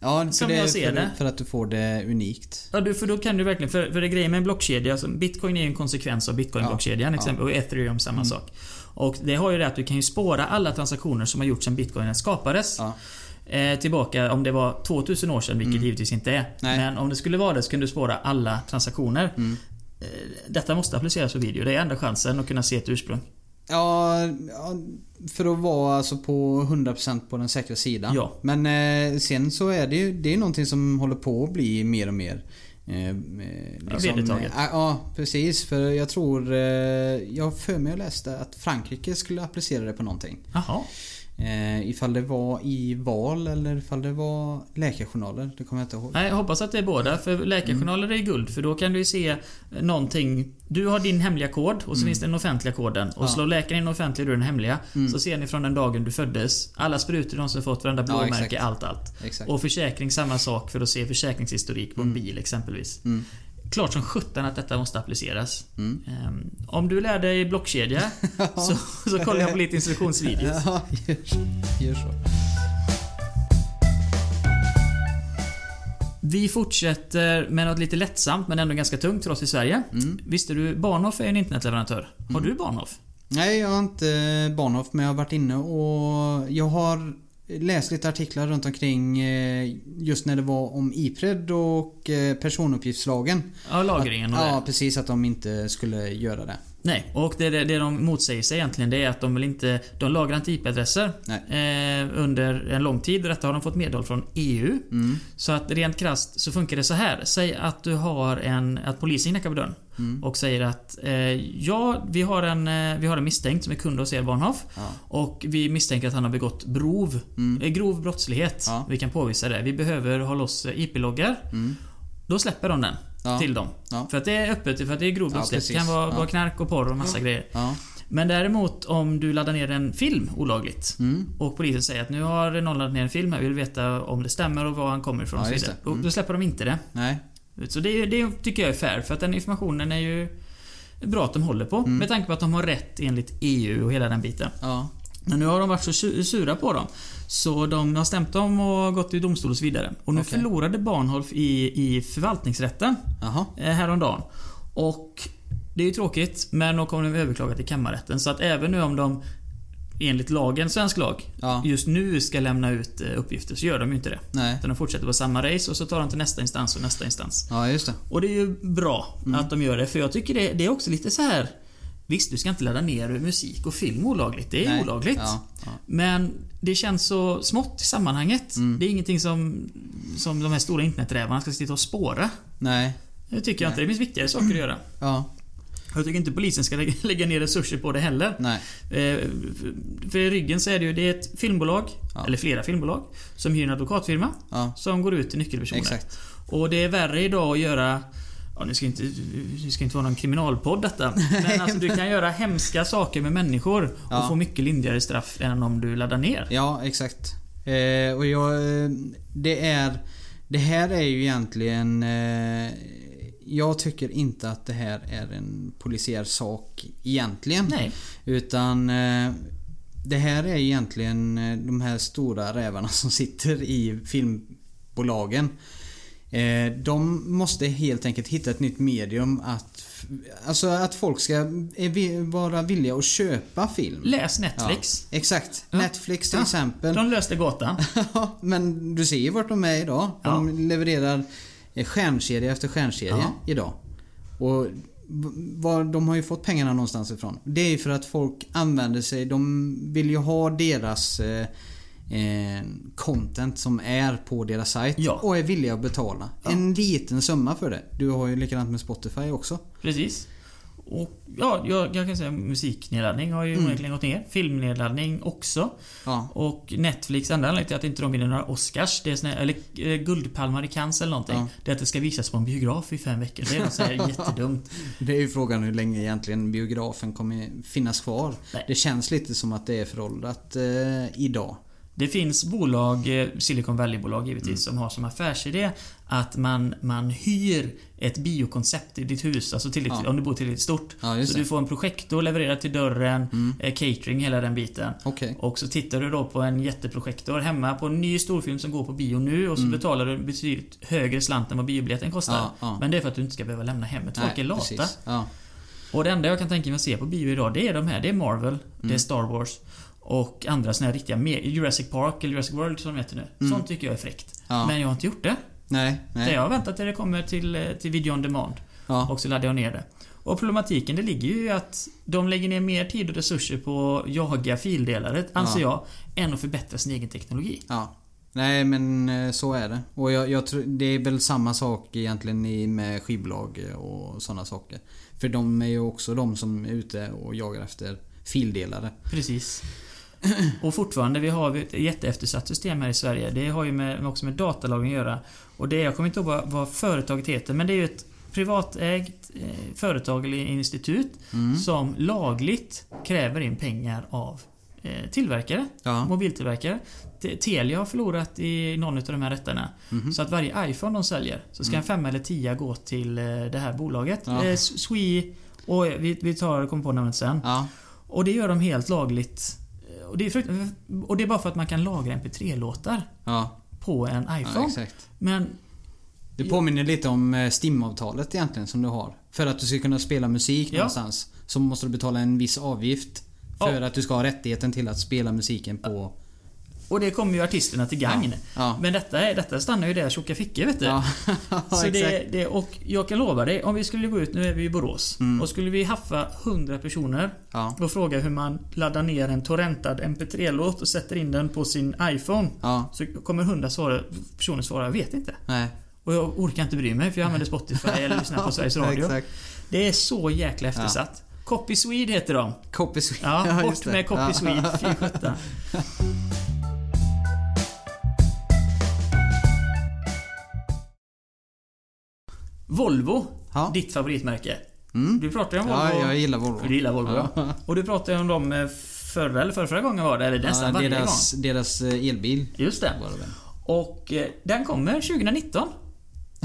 Ja, Som det, jag ser för, det. för att du får det unikt. Ja, du, för då kan du verkligen... För, för det grejen med en blockkedja, alltså Bitcoin är ju en konsekvens av Bitcoin-blockkedjan Ja, exempel, och Ethereum samma sak. Och det har ju det att du kan ju spåra alla transaktioner som har gjorts sedan Bitcoin skapades. Ja. Eh, tillbaka om det var 2000 år sedan, vilket givetvis inte är. Nej. Men om det skulle vara det så kan du spåra alla transaktioner. Mm. Eh, detta måste appliceras på video. Det är enda chansen att kunna se ett ursprung. Ja, ja, för att vara alltså på 100% på den säkra sidan. Ja. Men eh, sen så är det ju det är någonting som håller på att bli mer och mer eh, vedertaget. eh, ja, precis. För jag tror... Eh, jag för mig att läste att Frankrike skulle applicera det på någonting. Jaha. Eh, ifall det var i val eller ifall det var läkarjournaler. Det kommer jag inte ihåg. Nej, jag hoppas att det är båda. För läkarjournaler är guld. För då kan du ju se någonting. Du har din hemliga kod och så finns det den offentliga koden. Och Ja. slår läkaren in den offentliga och du den hemliga. Så ser ni från den dagen du föddes. Alla sprutor de som fått, varenda Ja, blåmärke, exakt. allt, allt. Exakt. Och försäkring samma sak för att se försäkringshistorik på en bil exempelvis. Mm. Klart som sjutton att detta måste appliceras. Mm. Ehm, om du lär dig blockkedja [LAUGHS] så, så kollar jag på lite instruktionsvideos. Ja, gör så. Gör så. Vi fortsätter med något lite lättsamt men ändå ganska tungt för oss i Sverige. Mm. Visste du, Bahnhof är en internetleverantör. Har du Bahnhof? Nej, jag har inte Bahnhof men jag har varit inne och jag har läst lite artiklar runt omkring eh, just när det var om Ipred och eh, personuppgiftslagen. Ja, lagringen och Ja, det. precis att de inte skulle göra det. Nej, och det, det, det de motsäger sig egentligen det är att de vill inte... De lagrar inte IP-adresser eh, under en lång tid. Detta har de fått medhåll från EU. Mm. Så att rent krasst så funkar det så här. Säg att du har en... Att polisen knackar på dörren. Mm. Och säger att eh, ja, vi har, en, eh, vi har en misstänkt som är kund hos er Bahnhof. Ja. Och vi misstänker att han har begått grov, Mm. eh, grov brottslighet. Ja. Vi kan påvisa det. Vi behöver ha loss eh, IP-loggar. Mm. Då släpper de den Ja. till dem. Ja. För att det är öppet, för att det är grov brottslighet. det kan vara, vara knark och porr och massa grejer. Men däremot om du laddar ner en film olagligt Mm. och polisen säger att nu har någon laddat ner en film här, vi vill veta om det stämmer och var han kommer ifrån och så vidare. Mm. då släpper de inte det. Nej. Så det, det tycker jag är fair, för att den informationen är ju bra att de håller på. Mm. Med tanke på att de har rätt enligt EU och hela den biten. Ja. Men nu har de varit så su- sura på dem. Så de har stämt dem och gått till domstol och så vidare. Och nu Okej. förlorade Bahnhof i, i förvaltningsrätten Jaha. eh, häromdagen. Och det är ju tråkigt, men då kommer de överklaga till kammarrätten. Så att även nu om de enligt lagen, svensk lag, Ja. just nu ska lämna ut eh, uppgifter så gör de ju inte det. Nej. Utan de fortsätter på samma race och så tar de till nästa instans och nästa instans. Ja, just det. Och det är ju bra att de gör det, för jag tycker det, det är också lite så här. Visst, du ska inte ladda ner musik och film olagligt. Det är Nej. olagligt. Ja. ja. Men det känns så smått i sammanhanget. Mm. Det är ingenting som, som de här stora interneträvarna ska sitta och spåra. Nej. Det tycker jag inte. Det finns viktigare saker att göra. Ja. Jag tycker inte polisen ska lägga, lägga ner resurser på det heller. Nej. Eh, för- För i ryggen så är det ju det är ett filmbolag, Ja. eller flera filmbolag, som hyr en advokatfirma. Som går ut till nyckelpersoner. Exakt. Och det är värre idag att göra Ja, nu ska inte, nu ska inte vara någon kriminalpodd detta. Men alltså du kan göra hemska saker med människor och Ja. få mycket lindrigare straff än om du laddar ner. Ja, exakt. Eh, och jag... eh, Det är... Det här är ju egentligen... Eh, jag tycker inte att det här är en polisiär sak egentligen. Nej. Utan eh, det här är egentligen eh, de här stora rävarna [LAUGHS] som sitter i filmbolagen. Eh, de måste helt enkelt hitta ett nytt medium att... Alltså att folk ska vara villiga att köpa film. Läs Netflix. Ja, exakt. Ja. Netflix till Ja. exempel. De löste gåtan. [LAUGHS] Men du ser ju vart de är idag. De levererar eh, stjärnserie efter stjärnserie Ja. idag. Och var, de har ju fått pengarna någonstans ifrån. Det är ju för att folk använder sig, de vill ju ha deras eh, content som är på deras sajt Ja. och är villiga att betala. Ja. En liten summa för det. Du har ju likadant med Spotify också. Precis. Och ja, jag, jag kan säga musiknedladdning har ju Mm. onekligen gått ner. Filmnedladdning också. Ja. Och Netflix, enda anledningen till att inte de vinner några Oscars, det är såna, eller eh, Guldpalmar i Cannes eller någonting. Ja. Det är att det ska visas på en biograf i fem veckor. Det är något så här [LAUGHS] jättedumt. Det är ju frågan hur länge egentligen biografen kommer finnas kvar. Nej. Det känns lite som att det är föråldrat eh, idag. Det finns bolag, eh, Silicon Valley-bolag givetvis, Mm. som har som affärsidé att man, man hyr ett biokoncept i ditt hus, alltså tillräckligt, Ja. om du bor tillräckligt stort. Ja, så det. du får en projektor levererad till dörren, Mm. eh, catering, hela den biten. Okej. Och så tittar du då på en jätteprojektor hemma på en ny storfilm som går på bio nu och så betalar du betydligt högre slant än vad biobiljetten kostar. Mm. Ja. Men det är för att du inte ska behöva lämna hemmet. Folk är lata. Och det enda jag kan tänka mig att se på bio idag, det är de här. Det är Marvel, det Mm. är Star Wars och andra såna här riktiga Jurassic Park eller Jurassic World som de heter nu. Sånt tycker jag är fräckt. Mm. Ja. Men jag har inte gjort det. Nej, nej. jag har väntat till det kommer till, eh, till video on demand. Ja. Och så laddar jag ner det. Och problematiken det ligger ju i att de lägger ner mer tid och resurser på att jaga fildelare, anser jag, än att förbättra sin egen teknologi. Ja. Nej men eh, så är det. Och jag, jag tror, det är väl samma sak egentligen med skivbolag och sådana saker. För de är ju också de som är ute och jagar efter fildelare. Precis. Och fortfarande, vi har ett jätteeftersatt system här i Sverige. Det har ju med, också med datalagring att göra. Och det, jag kommer inte ihåg vad, vad företaget heter, men det är ju ett privatägt eh, företag eller institut Mm. som lagligt kräver in pengar av eh, tillverkare, Ja. mobiltillverkare. Te- Telia har förlorat i någon av de här rätterna. Mhm. Så att varje iPhone de säljer, så ska en femma eller tia gå till eh, det här bolaget. Mm. Ja. Eh, Swe och vi, vi tar, kommer på namnet sen. Ja. Och det gör de helt lagligt. Och det är, frukt- och det är bara för att man kan lagra MP3-låtar Ja. på en ja iPhone. exakt. Men Det påminner lite om eh, STIM-avtalet egentligen som du har. För att du ska kunna spela musik Ja. någonstans så måste du betala en viss avgift. För Ja. att du ska ha rättigheten till att spela musiken på... Och det kommer ju artisterna till gagn. Ja. Men detta, är, detta stannar ju där tjocka fickor vet du. Ja, [LAUGHS] Så det, det, och jag kan lova dig, om vi skulle gå ut, nu är vi i Borås, och skulle vi haffa 100 personer Mm. Ja. och fråga hur man laddar ner en torrentad MP3-låt och sätter in den på sin iPhone. Ja. Så kommer 100 svara, personer svara, jag vet inte. Nej. Och jag orkar inte bry mig för jag använder Spotify eller lyssnar på [LAUGHS] Sveriges Radio. Det är så jäkla eftersatt. Copy Swede heter de. Copy Swede. Ja, [LAUGHS] bort med Copy Ja. Swede. Fy sjutton. Volvo, Ja. ditt favoritmärke. Mm. Du pratade om Volvo. Ja, jag gillar Volvo. Du gillar Volvo, ja. Ja. [LAUGHS] Och du pratade om dem eh, förra eller förra, gången var det, eller nästan Ja, varje deras, gång. deras eh, elbil Just det. det? Och eh, den kommer 2019.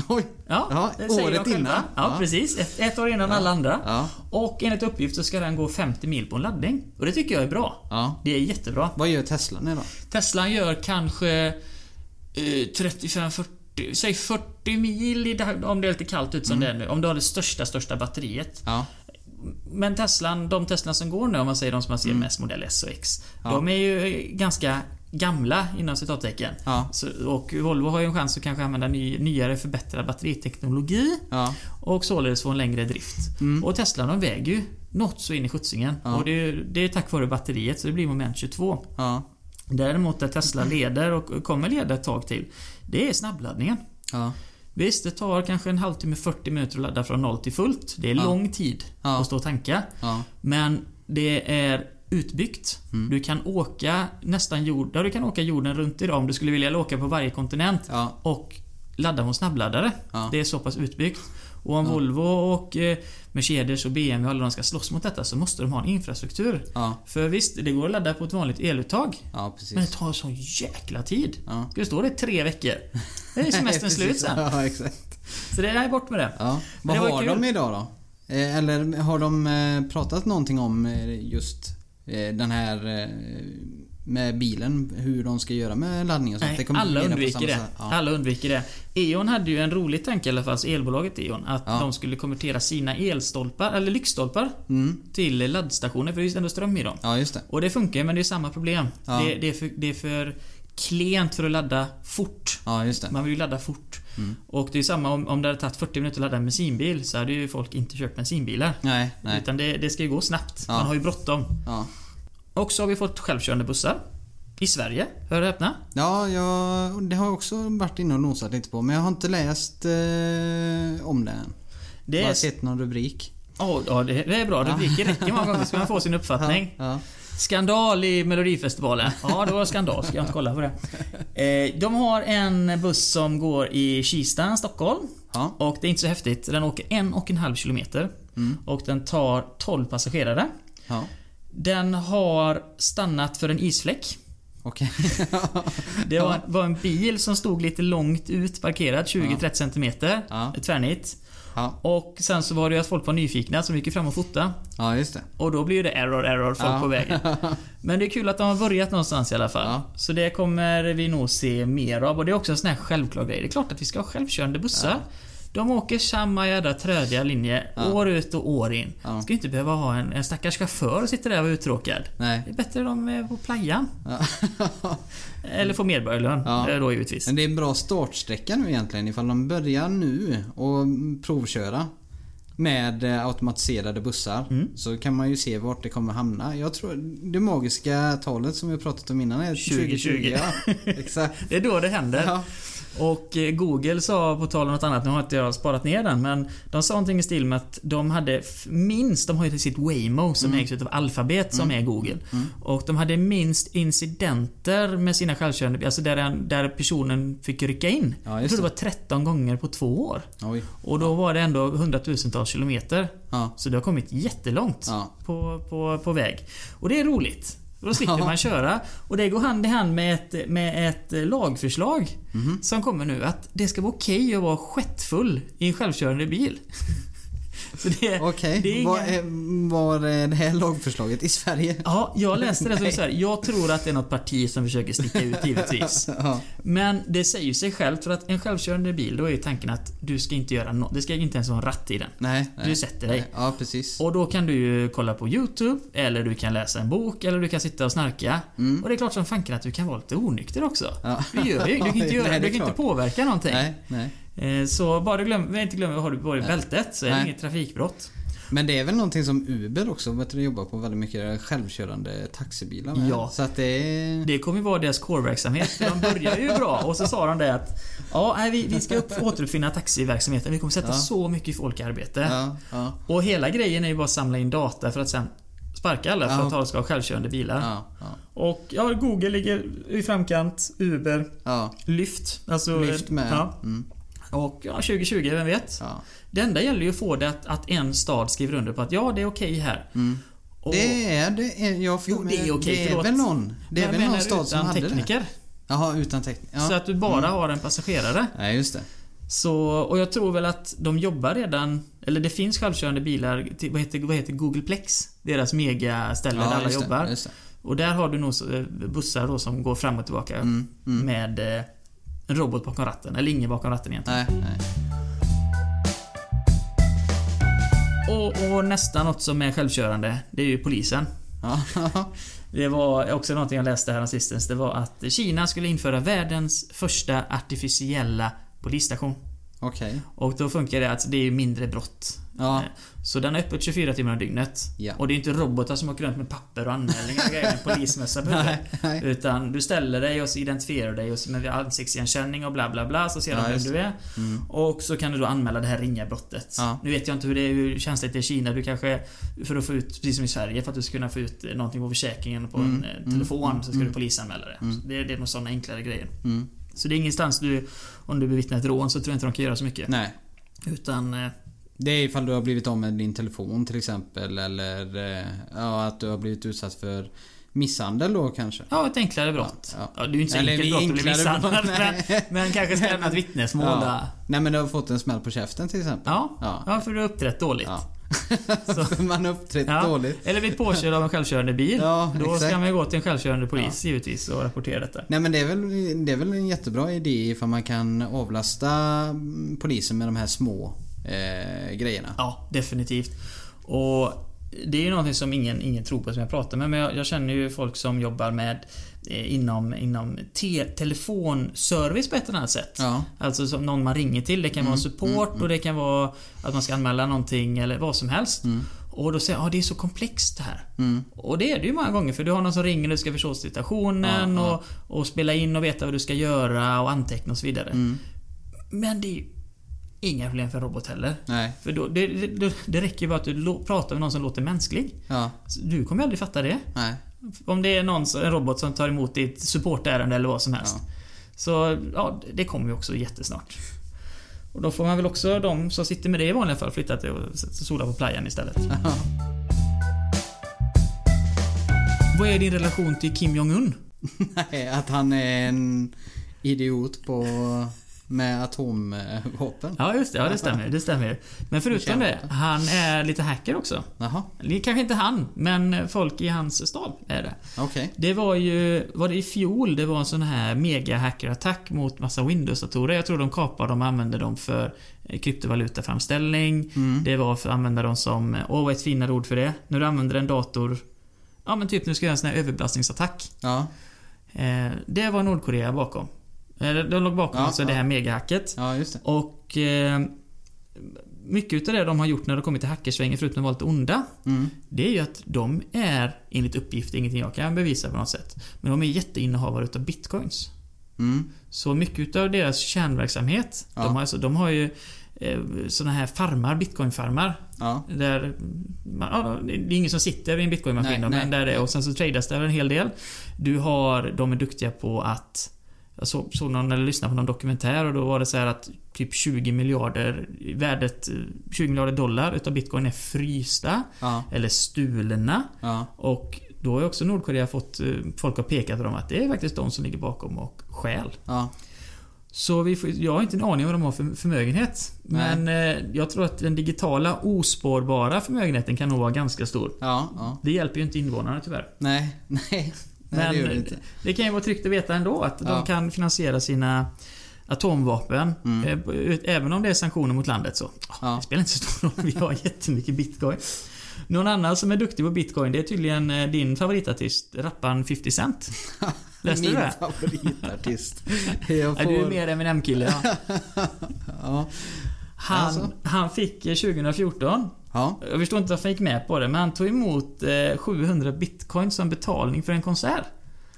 Oj! Ja, Ja, året innan. Ja, Ja. precis. Ett, ett år innan alla andra. Ja. Och enligt uppgift så ska den gå 50 mil på en laddning. Och det tycker jag är bra. Ja. Det är jättebra. Vad gör Tesla nu då? Teslan gör kanske eh, 35-40, säg 40 mil om det är lite kallt ut som det är nu. Om du har det största, största batteriet. Ja. Men Teslan, de Teslan som går nu, om man säger de som man ser mest modell S och X. Ja. De är ju eh, ganska gamla inom citattecken. Ja. Så, och Volvo har ju en chans att kanske använda ny, nyare förbättrad batteriteknologi. Ja. Och således få en längre drift. Mm. Och Tesla de väger ju något så in i skjutsingen. Ja. Och det är, det är tack vare batteriet, så det blir moment 22. Ja. Däremot där Tesla [CLEARS THROAT] leder och kommer leda ett tag till, det är snabbladdningen. Ja. Visst, det tar kanske en halvtimme, 40 minuter att ladda från noll till fullt. Det är Ja. lång tid Ja. att stå och tanka. Men det är utbyggt. Mm. Du kan åka nästan jord, du kan åka jorden runt idag om du skulle vilja åka på varje kontinent. Och ladda med snabbladdare. Det är så pass utbyggt. Och om Volvo och eh, Mercedes och BMW och alla de ska slåss mot detta så måste de ha en infrastruktur. Ja. För visst, det går att ladda på ett vanligt eluttag. Ja, Men det tar så jäkla tid. Ja. Ska det stå det tre veckor? Det är semestern [LAUGHS] slut sen. Ja, exakt. Så det är bort med det. Ja. Vad det har de idag då? Eh, Eller har de eh, pratat någonting om just den här med bilen? Hur de ska göra med laddning och sånt? Nej, alla undviker det. sätt. Ja. Alla undviker det. E.ON hade ju en rolig tanke i alla fall, alltså elbolaget E.ON, att Ja. de skulle konvertera sina elstolpar, eller lyktstolpar, Mm. till laddstationer, för det är ju ändå ström i dem. Ja, just det. Och det funkar men det är samma problem. Ja. Det, det, är för, det är för klent för att ladda fort. Ja, just det. Man vill ju ladda fort. Mm. Och det är samma om, om det hade tagit 40 minuter att ladda en bensinbil så hade ju folk inte kört bensinbilar. Nej, nej. Utan det, det ska ju gå snabbt. Ja. Man har ju bråttom. Ja. Och så har vi fått självkörande bussar. I Sverige, hör och häpna. Ja, jag, det har jag också varit inne och nosat lite på men jag har inte läst eh, om det än. Det är, sett någon rubrik. oh, ja, det, det är bra. Rubriker räcker många gånger så man får sin uppfattning. Ja. Skandal i Melodifestivalen. Ja, det var skandal. Ska jag inte kolla på det. Eh, de har en buss som går i Kista, Stockholm. Ja. Och det är inte så häftigt. Den åker en och en halv kilometer. Mm. Och den tar 12 passagerare. Ja. Den har stannat för en isfläck. Okej. Det var, var en bil som stod lite långt ut parkerad, 20-30 cm. Ja. Tvärnit. ja. Och sen så var det ju att folk var nyfikna de gick fram och fota. ja, just det. Och då blir ju det error, error, folk Ja. på vägen. [LAUGHS] Men det är kul att de har börjat någonstans i alla fall. Ja. Så det kommer vi nog se mer av. Och det är också en sån här självklar grej. Det är klart att vi ska ha självkörande bussar. De åker samma jädra trödiga linje Ja. år ut och år in. Ja. Ska inte behöva ha en, en stackars chaufför och sitter där och är uttråkad. Nej. Det är bättre de är på playan. Ja. [LAUGHS] Eller får medborgarlön Ja. eh, då givetvis. Men det är en bra startsträcka nu egentligen ifall de börjar nu och provköra med eh, automatiserade bussar Mm. så kan man ju se vart det kommer hamna. Jag tror det magiska talet som vi pratat om innan är 2020. 2020. Ja, [LAUGHS] exakt. Det är då det händer. Ja. Och eh, Google sa, på tal om något annat, nu har inte jag sparat ner den, men de sa någonting i stil med att de hade minst, de har ju sitt Waymo som ägs utav Alphabet som är Google. Och de hade minst incidenter med sina självkörande alltså där, den- där personen fick rycka in. Ja, jag tror det det. var 13 gånger på två år. Oj. Och då var det ändå hundratusentals kilometer. Ja. Så det har kommit jättelångt Ja. på, på, på väg. Och det är roligt. Då slipper man köra. Och det går hand i hand med ett, med ett lagförslag Mhm. som kommer nu. Att det ska vara okej att vara skettfull i en självkörande bil. Okej, är var, är, var är det här lagförslaget i Sverige? Ja, jag läste det som så här. Jag tror att det är något parti som försöker sticka ut givetvis. [LAUGHS] Ja. Men det säger sig självt för att en självkörande bil, då är ju tanken att du ska inte göra något. Det ska inte ens vara en ratt i den. Nej, nej. Du sätter dig. Nej. Ja, precis. Och då kan du ju kolla på YouTube, eller du kan läsa en bok, eller du kan sitta och snarka. Mm. Och det är klart som fanken att du kan vara lite onykter också. Ja. Du gör ju, du kan [LAUGHS] inte, Nej, göra, är du kan inte påverka någonting. Nej, nej. Eh, Så bara glöm, inte glömma, har du bara i bältet så är det inget trafikbrott. Men det är väl någonting som Uber också vet du, jobbar på väldigt mycket, självkörande taxibilar med. Ja. Så att det. Det kommer ju vara deras core-verksamhet. De börjar ju bra och så sa de det att Ja, nej, vi, vi ska upp, återuppfinna taxiverksamheten. Vi kommer sätta Ja. så mycket folk i arbete. Ja, ja, Och hela grejen är ju bara att samla in data för att sen sparka alla för att alla ska ha självkörande bilar. Och ja, Google ligger i framkant. Uber. Lyft. Alltså, Lyft med. Mm, Och ja, 2020, vem vet? ja. Det enda gäller ju att få det att, att en stad skriver under på att ja, det är okej här. Mm. Och, Det är det. Är, jag Jo, det är okej, Det är väl någon. Det är väl någon stad som hade tekniker. det. Jaha, utan tekniker. Ja. Så att du bara Mm. har en passagerare. Nej, just det. Så, och jag tror väl att de jobbar redan, eller det finns självkörande bilar, till, vad, heter, vad heter Googleplex? Deras megaställe där alla jobbar. Det, det. Och där har du nog eh, bussar då som går fram och tillbaka Mm, mm. med eh, en robot bakom ratten, eller ingen bakom ratten egentligen. Nej, nej. Och, och nästan något som är självkörande, det är ju polisen. [LAUGHS] Det var också någonting jag läste här sistens. Det var att Kina skulle införa världens första artificiella polisstation. Okej. Och då funkar det att det är mindre brott. Ja. Eh, Så den är öppet 24 timmar om dygnet. Ja. Och det är inte robotar som åker runt med papper och anmälningar och grejer med polismössa på. Nej, nej. Utan du ställer dig och så identifierar dig och så med ansiktsigenkänning och bla bla bla så ser Ja, de vem just du är. Mm. Och så kan du då anmäla det här ringa brottet. Ja. Nu vet jag inte hur, det är, hur känsligt det är i Kina. Du kanske, för att få ut, precis som i Sverige, för att du ska kunna få ut någonting på försäkringen på Mm, en eh, mm, telefon mm, så ska mm. du polisanmäla det. Mm. Det, det är nog sådana enklare grejer. Mm. Så det är ingenstans du, om du bevittnar ett rån så tror jag inte de kan göra så mycket. Nej. Utan, eh, Det är ifall du har blivit av med din telefon till exempel eller eh, ja, att du har blivit utsatt för misshandel då kanske. ja, ett enklare brott. Ja, Ja, det är ju inte så Eller enkelt brott att bli misshandlad. Men, men kanske ska lämna [LAUGHS] ett vittnesmål Ja. Nej men du har fått en smäll på käften till exempel. Ja, Ja. ja. för du har uppträtt dåligt. Ja. Så- [LAUGHS] Man uppträtt Ja. dåligt. Eller blivit påkörd av en självkörande bil. Ja, Då exakt. ska man ju gå till en självkörande polis givetvis och rapportera detta. Nej men det är, väl, det är väl en jättebra idé ifall man kan avlasta mm, polisen med de här små eh, grejerna. Ja, definitivt. Och det är ju någonting som ingen, ingen tror på som jag pratar med, men jag, jag känner ju folk som jobbar med inom, inom te, telefonservice på ett eller annat sätt. Ja. Alltså som någon man ringer till. Det kan vara support och det kan vara att man ska anmäla någonting eller vad som helst. Och då säger jag, ah, det är så komplext det här. Mm. Och det är det ju många gånger för du har någon som ringer och du ska förstå situationen Ja, ja. Och, och spela in och veta vad du ska göra och anteckna och så vidare. Mm. Men det är inga problem för en robot heller. Nej. För då, det, det, det räcker ju bara att du pratar med någon som låter mänsklig. Ja. Du kommer aldrig fatta det. Nej. Om det är någon, en robot som tar emot ditt supportärende eller vad som helst. Ja. Så ja, det kommer ju också jättesnart. Och då får man väl också, de som sitter med det i vanliga fall, flytta till och sola på playan istället. Ja. Vad är din relation till Kim Jong-Un? [LAUGHS] Nej, att han är en idiot på... Med atomvapen. Ja, just det. Ja, det stämmer. Det stämmer. Men förutom det, han är lite hacker också. Jaha, Kanske inte han, men folk i hans stab är det. okej. Det var ju, var det i fjol, det var en sån här mega hackerattack mot massa Windows-datorer. Jag tror de kapade dem och använde dem för kryptovalutaframställning. Mm. Det var för att använda dem som, åh vad ett finare ord för det? När du använder en dator, ja men typ nu ska jag göra en sån här överbelastningsattack. Ja, Eh, det var Nordkorea bakom. Eh, de låg bakom Ja, det ja. här megahacket. ja just det. Och eh, mycket utav det de har gjort när det kommer till hackersvängen, förutom att vara lite onda, Mm. det är ju att de är, enligt uppgift, ingenting jag kan bevisa på något sätt, men de är jätteinnehavare utav bitcoins. Mm. Så mycket utav deras kärnverksamhet, Ja. de, har, alltså, de har ju eh, såna här farmar, bitcoinfarmar. Ja. Där, man, ja, det är ingen som sitter vid en bitcoinmaskin Nej, nej. men där det, och sen så tradas det en hel del. Du har, de är duktiga på att jag såg, såg någon, eller lyssnade på någon dokumentär och då var det så här att typ 20 miljarder, värdet eh, 20 miljarder dollar utav bitcoin är frysta Ja. eller stulna. Ja. Och då har också Nordkorea fått eh, folk att peka på dem att det är faktiskt de som ligger bakom och stjäl. Ja. Så vi får, jag har inte en aning om vad de har för förmögenhet. Men eh, jag tror att den digitala ospårbara förmögenheten kan nog vara ganska stor. Ja. ja. Det hjälper ju inte invånarna tyvärr. Nej. [LAUGHS] Nej. Nej, Men det det det kan ju vara tryggt att veta ändå att Ja. de kan finansiera sina atomvapen. Mm. eh, Även om det är sanktioner mot landet så. Ja. Det spelar inte så stor roll. Vi har jättemycket bitcoin. Någon annan som är duktig på bitcoin det är tydligen eh, din favoritartist, rapparen 50 Cent. [LAUGHS] Läste Min du det? favoritartist. [LAUGHS] Jag Ja, får... du är mer Eminem-kille. Ja. [LAUGHS] Ja. Han, Alltså? han fick eh, 2014 Ja. Jag förstår inte varför han gick med på det, men han tog emot eh, 700 bitcoin som betalning för en konsert.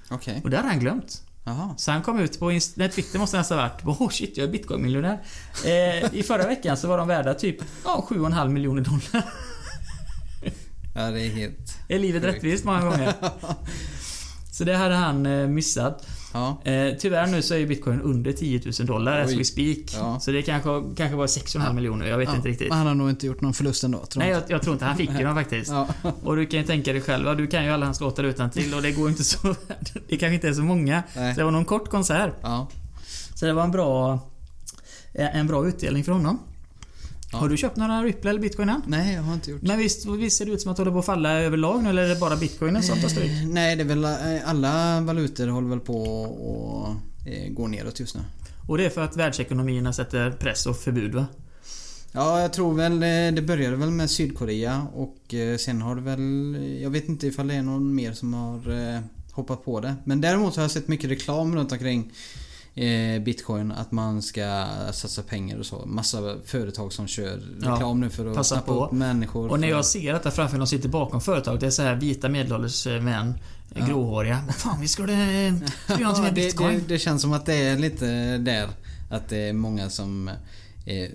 Okej. Och det hade han glömt. Jaha. Så han kom ut på nej, Twitter måste nästan ha varit. [LAUGHS] Oh shit, jag är bitcoin-miljonär. Eh, I förra veckan så var de värda typ ja, 7,5 miljoner dollar. Ja, det är helt... Är livet Sjukt. rättvist många gånger? [LAUGHS] Så det hade han eh, missat. Ja. Eh, tyvärr nu så är bitcoin under 10 000 dollar as we speak. Ja. Så det kanske, kanske var 6,5 miljoner, jag vet Ja, inte riktigt. Men han har nog inte gjort någon förlust ändå, tror Nej, jag. jag, tror inte han fick ju dem faktiskt. Ja. Och du kan ju tänka dig själv, ja, du kan ju alla hans låtar utan till och det går inte så... [LAUGHS] Det kanske inte är så många. Nej. Så det var någon kort konsert. Ja. Så det var en bra... En bra utdelning för honom. Ja. Har du köpt några Ripple eller Bitcoin än? Nej, jag har inte gjort Men visst, visst ser det ut som att det håller på att falla överlag nu eller är det bara Bitcoinen som tar stryk? Eh, Nej, det är väl eh, alla valutor håller väl på och eh, går neråt just nu. Och det är för att världsekonomierna sätter press och förbud va? Ja, jag tror väl det började väl med Sydkorea och sen har det väl... Jag vet inte ifall det är någon mer som har hoppat på det. Men däremot har jag sett mycket reklam runt omkring Bitcoin att man ska satsa pengar och så. Massa företag som kör Ja, reklam nu för att passa snappa på. upp människor. Och när jag ser detta framför mig, de sitter bakom företag. Det är så här vita medelålders eh, män. Ja. Gråhåriga. Vad fan, vi skulle... eh, göra någonting med det, Bitcoin? det, det känns som att det är lite där. Att det är många som... eh,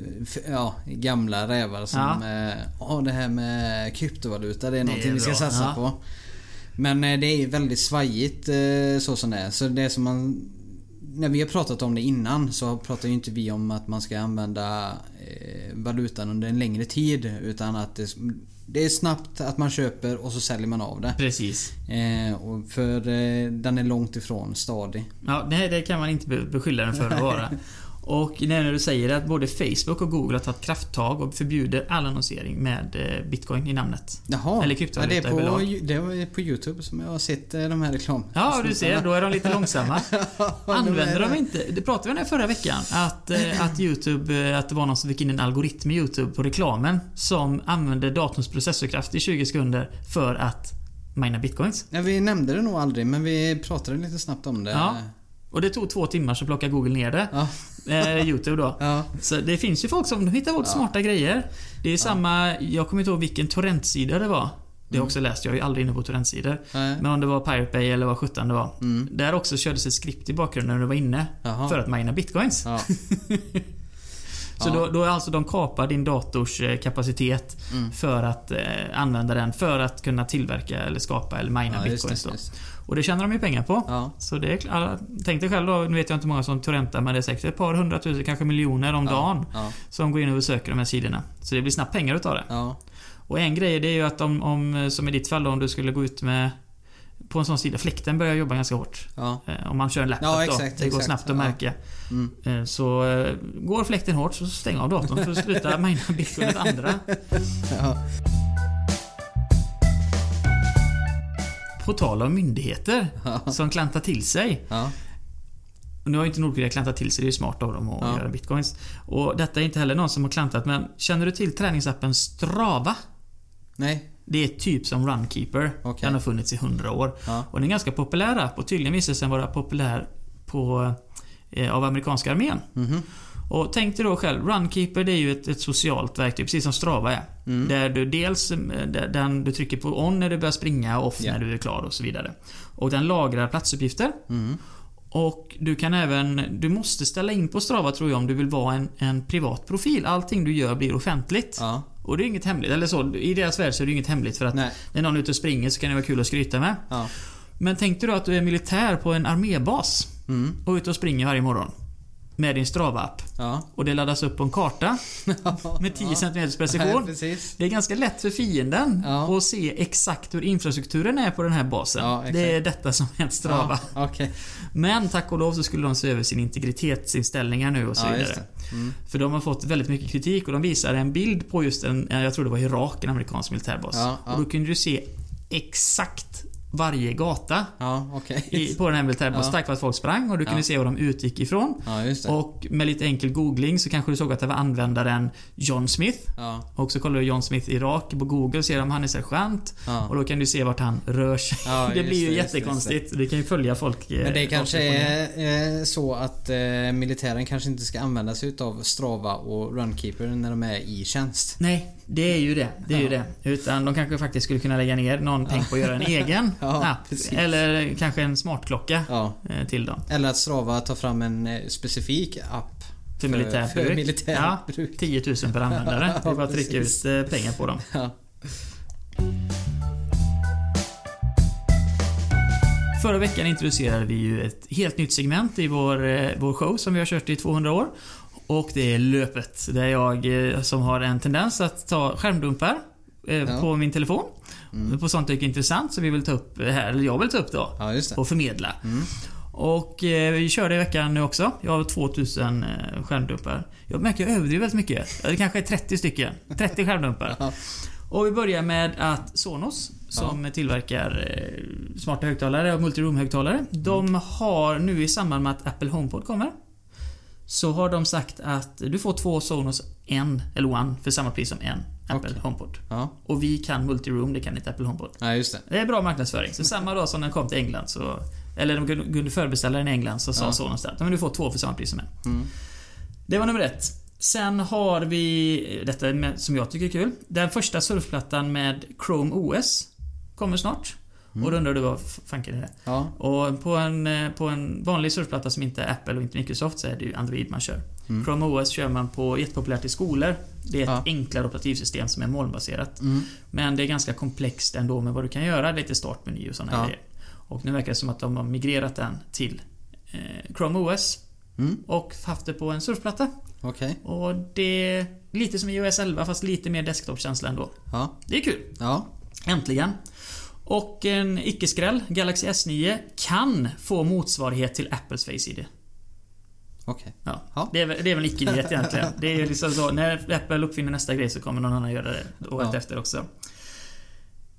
Ja, gamla rävar som... Ja. Ja. Ja, det här med kryptovaluta det är någonting vi ska satsa Ja. på. Men eh, det är väldigt svajigt eh, så som det är. Så det som man... När vi har pratat om det innan så pratar ju inte vi om att man ska använda eh, valutan under en längre tid. Utan att det, det är snabbt att man köper och så säljer man av det. Precis. Eh, för eh, den är långt ifrån stadig. Ja, nej, det kan man inte be- beskylla den för att vara. [LAUGHS] Och när du säger att både Facebook och Google har tagit krafttag och förbjuder all annonsering med eh, Bitcoin i namnet. Jaha. Eller ja, det, är på, överlag. det var på Youtube som jag har sett eh, de här reklam. Ja, du ser, då är de lite långsamma. [LAUGHS] Använder de inte... Det pratade vi om förra veckan. Att, eh, att Youtube... Att det var någon som fick in en algoritm i Youtube på reklamen som använde datorns processorkraft i 20 sekunder för att mina bitcoins. Ja, vi nämnde det nog aldrig men vi pratade lite snabbt om det. Ja. Och det tog två timmar så plockade Google ner det. Ja. Eh, Youtube då. Ja. Så det finns ju folk som de hittar på Ja. smarta grejer. Det är samma... Jag kommer inte ihåg vilken torrentsida det var. Det har jag Mm. också läst. Jag är ju aldrig inne på torrentsidor. Men om det var Pirate Bay eller vad sjutton det var. Mm. Där också kördes ett skript i bakgrunden när du var inne. Jaha. För att mina bitcoins. [LAUGHS] Så då, då är alltså de kapar din dators eh, kapacitet Mm. för att eh, använda den för att kunna tillverka eller skapa eller mina just bitcoins då. just det. Och det tjänar de ju pengar på. Ja. Så det är alla, Tänk dig själv då, nu vet jag inte hur många som torrentar men det är säkert ett par hundratusen, kanske miljoner om dagen Ja. som går in och besöker de här sidorna. Så det blir snabbt pengar utav det. Ja. Och en grej det är ju att om, om som i ditt fall då, om du skulle gå ut med på en sån sida, fläkten börjar jobba ganska hårt. Ja. Eh, Om man kör en laptop Ja, då. exakt, Det går exakt. snabbt att Ja. märka. Mm. Eh, Så eh, går fläkten hårt så stäng av datorn för att sluta [LAUGHS] mina bitcoin åt andra. På tal om myndigheter som klantar till sig. Ja. Nu har ju inte Nordkorea klantat till sig, det är ju smart av dem att Ja. göra bitcoins. Och detta är inte heller någon som har klantat, men känner du till träningsappen Strava? Nej. Det är typ som Runkeeper. Okej. Den har funnits i 100 år. Ja. Och det är en ganska populär app och tydligen visar sig vara populär på, eh, av amerikanska armén. Mhm. Och tänk dig då själv, Runkeeper det är ju ett, ett socialt verktyg, precis som Strava är. Mm. Där du dels eh, den du trycker på on när du börjar springa och off Ja. när du är klar och så vidare. Och den lagrar platsuppgifter. Mm. Och du kan även, du måste ställa in på Strava tror jag om du vill vara en, en privat profil. Allting du gör blir offentligt. Ja. Och det är inget hemligt, eller så, i deras värld så är det inget hemligt för att Nej. när någon är ute och springer så kan det vara kul att skryta med. Ja. Men tänk dig då att du är militär på en armébas Mm. och är ute och springer varje morgon. Med din Strava-app. Ja. Och det laddas upp på en karta [LAUGHS] med 10 cm Ja, precision. precis. Det är ganska lätt för fienden Ja. att se exakt hur infrastrukturen är på den här basen. Det är detta som är Strava. Okej. Men tack och lov så skulle de se över sin integritetsinställningar nu och så vidare. Mm. För de har fått väldigt mycket kritik och de visar en bild på just en, jag tror det var Irak, en amerikansk militärbas. Och då kunde du se exakt varje gata Ja, okej. i, på den här militärbasen. Ja. Tack vare att folk sprang och du kunde se var de utgick ifrån. Just. Och med lite enkel googling så kanske du såg att det var användaren John Smith. Och så kollar du John Smith Irak på Google och ser om han är sergeant. Och då kan du se vart han rör sig. [LAUGHS] Det just blir ju det, just jättekonstigt. Du kan ju följa folk. eh, Men det kanske är eh, så att eh, militären kanske inte ska använda sig utav Strava och Runkeeper när de är i tjänst. Nej, det är ju det. Det är ju Ja. det. Utan de kanske faktiskt skulle kunna lägga ner någon tänk på att göra en [LAUGHS] egen Ja, app. precis. Eller kanske en smartklocka Ja. eh, till dem. Eller att Strava tar fram en eh, specifik app. För militärt för bruk. militärt ja, bruk. 10 000 per användare. [LAUGHS] Det är bara att trycka ut eh, pengar på dem. Ja. [LAUGHS] Förra veckan introducerade vi ju ett helt nytt segment i vår, vår show som vi har kört i 200 år. Och det är löpet. Där jag eh, som har en tendens att ta skärmdumpar eh, Ja. på min telefon. Mm. På sånt jag tycker är intressant som vi vill ta upp här, eller jag vill ta upp då. ja. Och förmedla. Mm. Och eh, vi körde i veckan nu också. Jag har 2000 eh, skärmdumpar. Jag märker att jag överdriver väldigt mycket. Det kanske är 30 stycken. 30 skärmdumpar. Ja. Och vi börjar med att Sonos, som tillverkar eh, smarta högtalare och multiroom-högtalare. De har nu i samband med att Apple HomePod kommer. Så har de sagt att du får två Sonos en, eller One, för samma pris som en Apple Okej. HomePod. Ja. Och vi kan multiroom, det kan inte Apple HomePod. ja, just det. Det är bra marknadsföring. Så samma dag som den kom till England så... Eller de kunde- förbeställa den i England så sa Ja. Sonos att men du får två för samma pris som en. Mm. Det var nummer ett. Sen har vi, detta som jag tycker är kul. Den första surfplattan med Chrome OS kommer snart. Och då undrar du vad fanken är det? Ja. Och på en, eh, på en vanlig surfplatta som inte är Apple och inte Microsoft så är det ju Android man kör. Mm. Chrome OS kör man på jättepopulärt i skolor. Det är ett Ja. enklare operativsystem som är molnbaserat. Mm. Men det är ganska komplext ändå med vad du kan göra. Lite startmeny och sådana Ja. grejer. Och nu verkar det som att de har migrerat den till eh, Chrome OS. Mm. Och haft det på en surfplatta. Okej. Och det är lite som iOS 11 fast lite mer desktop-känsla ändå. Ja. Det är kul. Ja. Äntligen. Och en icke-skräll, Galaxy S9, kan få motsvarighet till Apples Face ID. Okej. Ja. Ja. Det, är, det är väl en icke-nyhet egentligen. [LAUGHS] Det är liksom så, när Apple uppfinner nästa grej så kommer någon annan göra det året Ja. efter också.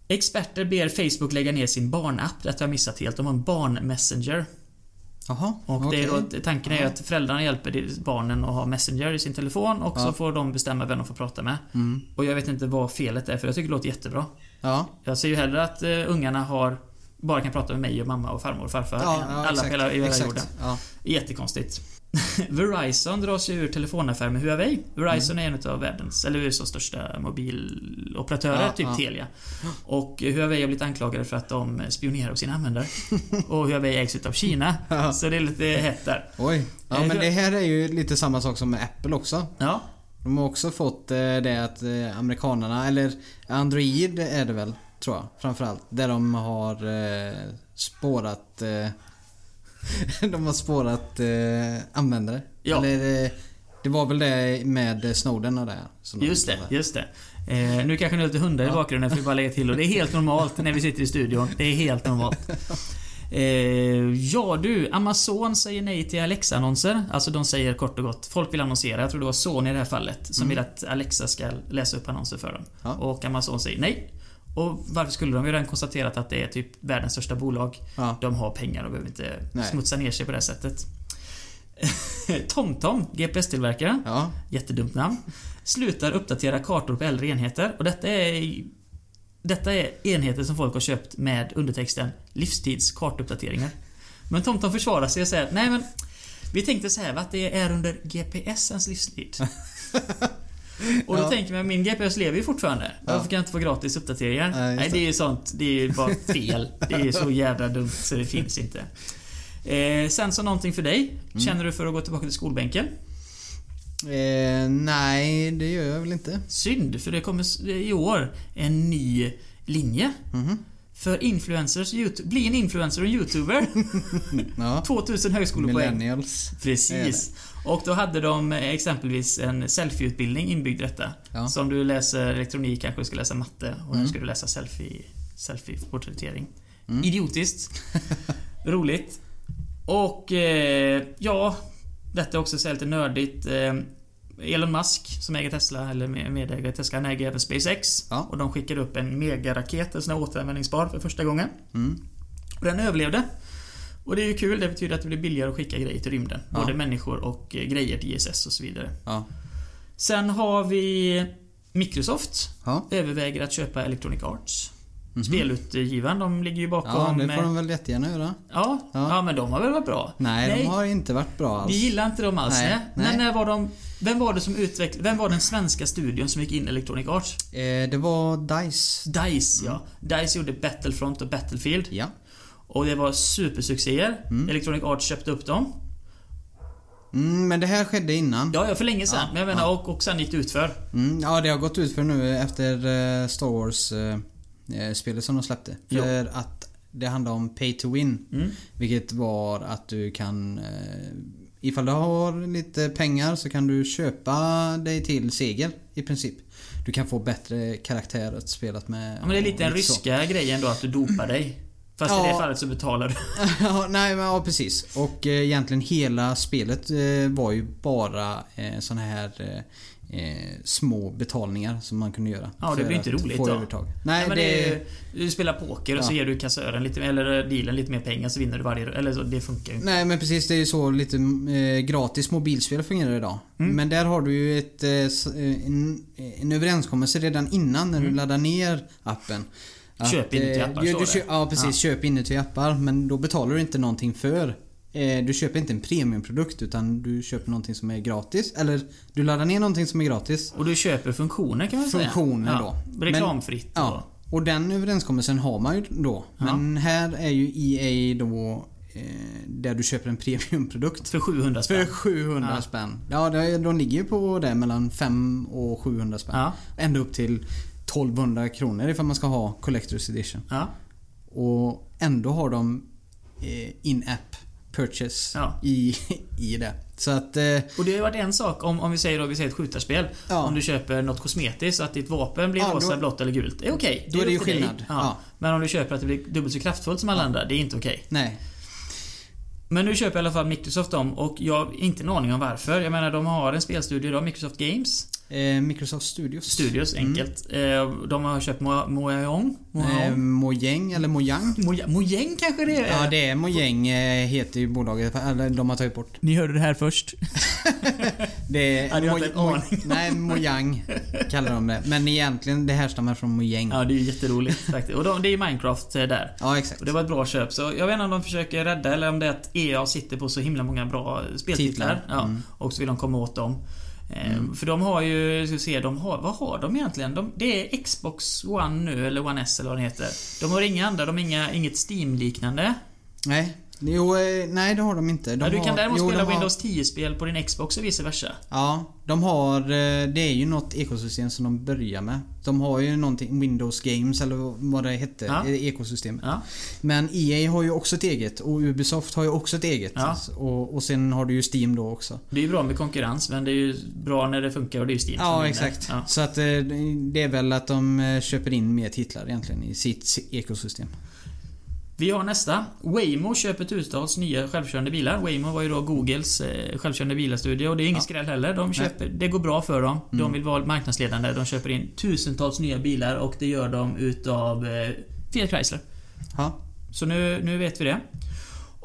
Experter ber Facebook lägga ner sin barnapp. Detta har jag missat helt. De har en barn-messenger. Jaha. Och det är då, tanken är ju att föräldrarna hjälper barnen att ha Messenger i sin telefon och så Ja. får de bestämma vem de får prata med. Mm. Och jag vet inte vad felet är för jag tycker det låter jättebra. Ja. Jag ser ju hellre att uh, ungarna har bara kan prata med mig och mamma och farmor och farfar Ja, ja, alla exakt. på hela, i hela exakt. jorden. Ja. Jättekonstigt. [LAUGHS] Verizon drar sig ur telefonaffär med Huawei. Verizon är en av världens, eller USAs största mobiloperatörer, Ja, typ ja. Telia. Och Huawei har blivit anklagade för att de spionerar på sina användare. [LAUGHS] och Huawei ägs utav Kina. Så det är lite hett där. Oj. Ja Eh, men hur- det här är ju lite samma sak som med Apple också. Ja, De har också fått eh, det att eh, amerikanerna, eller Android är det väl, tror jag. Framförallt. Där de har eh, spårat... [LAUGHS] De har spårat användare. Ja. Eller det var väl det med Snowden och det. de just det, just det. Eh, nu kanske ni har lite hundar i bakgrunden, får vi bara lägga till. Och det är helt normalt när vi sitter i studion. Det är helt normalt. [LAUGHS] Eh, ja du, Amazon säger nej till Alexa-annonser. Alltså de säger kort och gott, folk vill annonsera. Jag tror det var Sony i det här fallet, som vill att Alexa ska läsa upp annonser för dem. Ja. Och Amazon säger nej. Och varför skulle de? Vi har redan konstaterat att det är typ världens största bolag. Ja. De har pengar och behöver inte Nej. smutsa ner sig på det här sättet. [LAUGHS] TomTom, GPS-tillverkaren, Ja. jättedumt namn, slutar uppdatera kartor på äldre enheter. Och detta är detta är enheter som folk har köpt med undertexten livstids kartuppdateringar. Men TomTom försvarar sig och säger nej men vi tänkte så här va, att det är under GPSens livstid. [LAUGHS] Och då Ja. tänker man, min GPS lever ju fortfarande. Varför kan jag inte få gratis uppdateringar? Nej, Nej, det är ju sånt. Det är ju bara [LAUGHS] fel. Det är ju så jävla dumt så det finns inte. Eh, sen så någonting för dig. Mm. Känner du för att gå tillbaka till skolbänken? Eh, nej, det gör jag väl inte. Synd, för det kommer i år en ny linje. Mhm. För influencers, YouTube, bli en influencer och YouTuber. [LAUGHS] Ja. 2000 högskolepoäng. Millennials. Precis. Och då hade de exempelvis en selfie-utbildning inbyggd i detta. Ja. Så om du läser elektronik kanske du ska läsa matte och nu Mm. ska du läsa selfie, selfie-porträttering. Mm. Idiotiskt. [LAUGHS] Roligt. Och eh, ja, detta är också så lite nördigt. Eh, Elon Musk som äger Tesla, eller med- medägare Tesla, han äger även SpaceX. Ja. Och de skickade upp en megaraket, en sån här återanvändningsbar för första gången. Mm. Och den överlevde. Och det är ju kul, det betyder att det blir billigare att skicka grejer till rymden. Ja. Både människor och eh, grejer till ISS och så vidare. Ja. Sen har vi Microsoft. Överväger att köpa Electronic Arts. Mhm. Spelutgivaren, de ligger ju bakom... ja, det får eh, de väl jättegärna göra. ja, Ja. ja, men de har väl varit bra? Nej, de har inte varit bra alls. Vi gillar inte dem alls. Nej, Nej. nej. När var de... Vem var det som utvecklade... Vem var den svenska studion som gick in i Electronic Arts? Eh, det var DICE. DICE, ja. DICE gjorde Battlefront och Battlefield. Ja. Och det var supersuccéer. Mm. Electronic Arts köpte upp dem. Mm, men det här skedde innan. Ja, ja, för länge sedan. Ja, men jag menar, ja. och, och sen gick det ut för. Mm, ja, det har gått ut för nu efter eh, Star Wars eh, spelet som de släppte. För att det handlar om Pay to Win. Mm. Vilket var att du kan... Eh, ifall du har lite pengar så kan du köpa dig till seger i princip. Du kan få bättre karaktärer spelat med. Ja, men det är lite den och så. ryska grejen då, att du dopar dig. Fast i Ja. det fallet så betalar du. [LAUGHS] ja, nej men ja, precis. Och eh, egentligen hela spelet eh, var ju bara eh, såna här eh, eh, små betalningar som man kunde göra. Ja, det blir inte att roligt då. övertag. Nej, Nej, men det... är, du spelar poker och så Ja. ger du kassören lite, eller dealen lite mer pengar så vinner du varje... Eller så, det funkar ju inte. Nej men precis, det är ju så lite eh, gratis mobilspel fungerar idag. Mm. Men där har du ju ett, eh, eh, en, en överenskommelse redan innan när du laddar ner appen. Mm. Köp inuti eh, appar, du, du, det. Ja precis, Ja. köp inuti appar. Men då betalar du inte någonting för. Eh, du köper inte en premiumprodukt utan du köper någonting som är gratis. Eller du laddar ner någonting som är gratis. Och du köper funktioner kan man säga. Funktioner ja, då. Reklamfritt Ja. Och den överenskommelsen har man ju då. Men här är ju EA då eh, där du köper en premiumprodukt. för 700 För spänn. 700 Ja. spänn. Ja, de ligger ju på det mellan 5 och 700 spänn. Ja. Ända upp till 1200 kronor ifall man ska ha Collector's Edition. Ja. Och ändå har de eh, in-app purchase Ja. i, [LAUGHS] i det. Så att... Eh, Och det har ju varit en sak om, om vi säger då, vi säger ett skjutarspel. Ja. Om du köper något kosmetiskt att ditt vapen blir Ja, rosa, då- blått eller gult. Det är okej. Då är det ju skillnad. Ja. Men om du köper att det blir dubbelt så kraftfullt som alla andra, det är inte okej. nej. Men nu köper i alla fall Microsoft dem och jag har inte en aning om varför. Jag menar, de har en spelstudio idag, Microsoft Games Microsoft Studios. Studios, enkelt. Eh, De har köpt Mo- Mojang. Eh, Mojang. Eller Mojang. Moja- Mojang kanske det är? Ja, det är Mojang eh, heter ju bolaget. Eller de har tagit bort. Ni hörde det här först. [LAUGHS] Det är... En Moj-. Nej, Mojang kallar de det. Men egentligen, det härstammar från Mojang. Ja, det är ju jätteroligt faktiskt. Och de, det är Minecraft eh, där. Ja, exakt. Och det var ett bra köp. Så jag vet inte om de försöker rädda eller om det är att EA sitter på så himla många bra speltitlar. Titlar. Ja, Mm. Och så vill de komma åt dem. Eh, För de har ju, ska se, de har, vad har de egentligen? De, det är Xbox One nu, eller One S eller vad den heter. De har inga andra, de har inga, inget Steam-liknande. Nej. Jo, eh, nej det har de inte. De ja, du kan har, däremot jo, spela Windows 10-spel på din Xbox och vice versa. Ja, de har... eh, Det är ju något ekosystem som de börjar med. De har ju någonting, Windows Games eller vad det hette, Ja. eh, ekosystemet. Ja. Men EA har ju också ett eget och Ubisoft har ju också ett eget. Ja. Och, och sen har du ju Steam då också. Det är ju bra med konkurrens, men det är ju bra när det funkar och det är ju Steam som Ja, vinner. exakt. Så att det är väl att de köper in mer titlar egentligen i sitt ekosystem. Vi har nästa. Waymo köper tusentals nya självkörande bilar. Waymo var ju då Googles eh, självkörande och det är ingen Ja. skräll heller. De köper, det går bra för dem. De Mm. vill vara marknadsledande. De köper in tusentals nya bilar och det gör de utav eh, Fiat Chrysler. Ja. Så nu, nu vet vi det.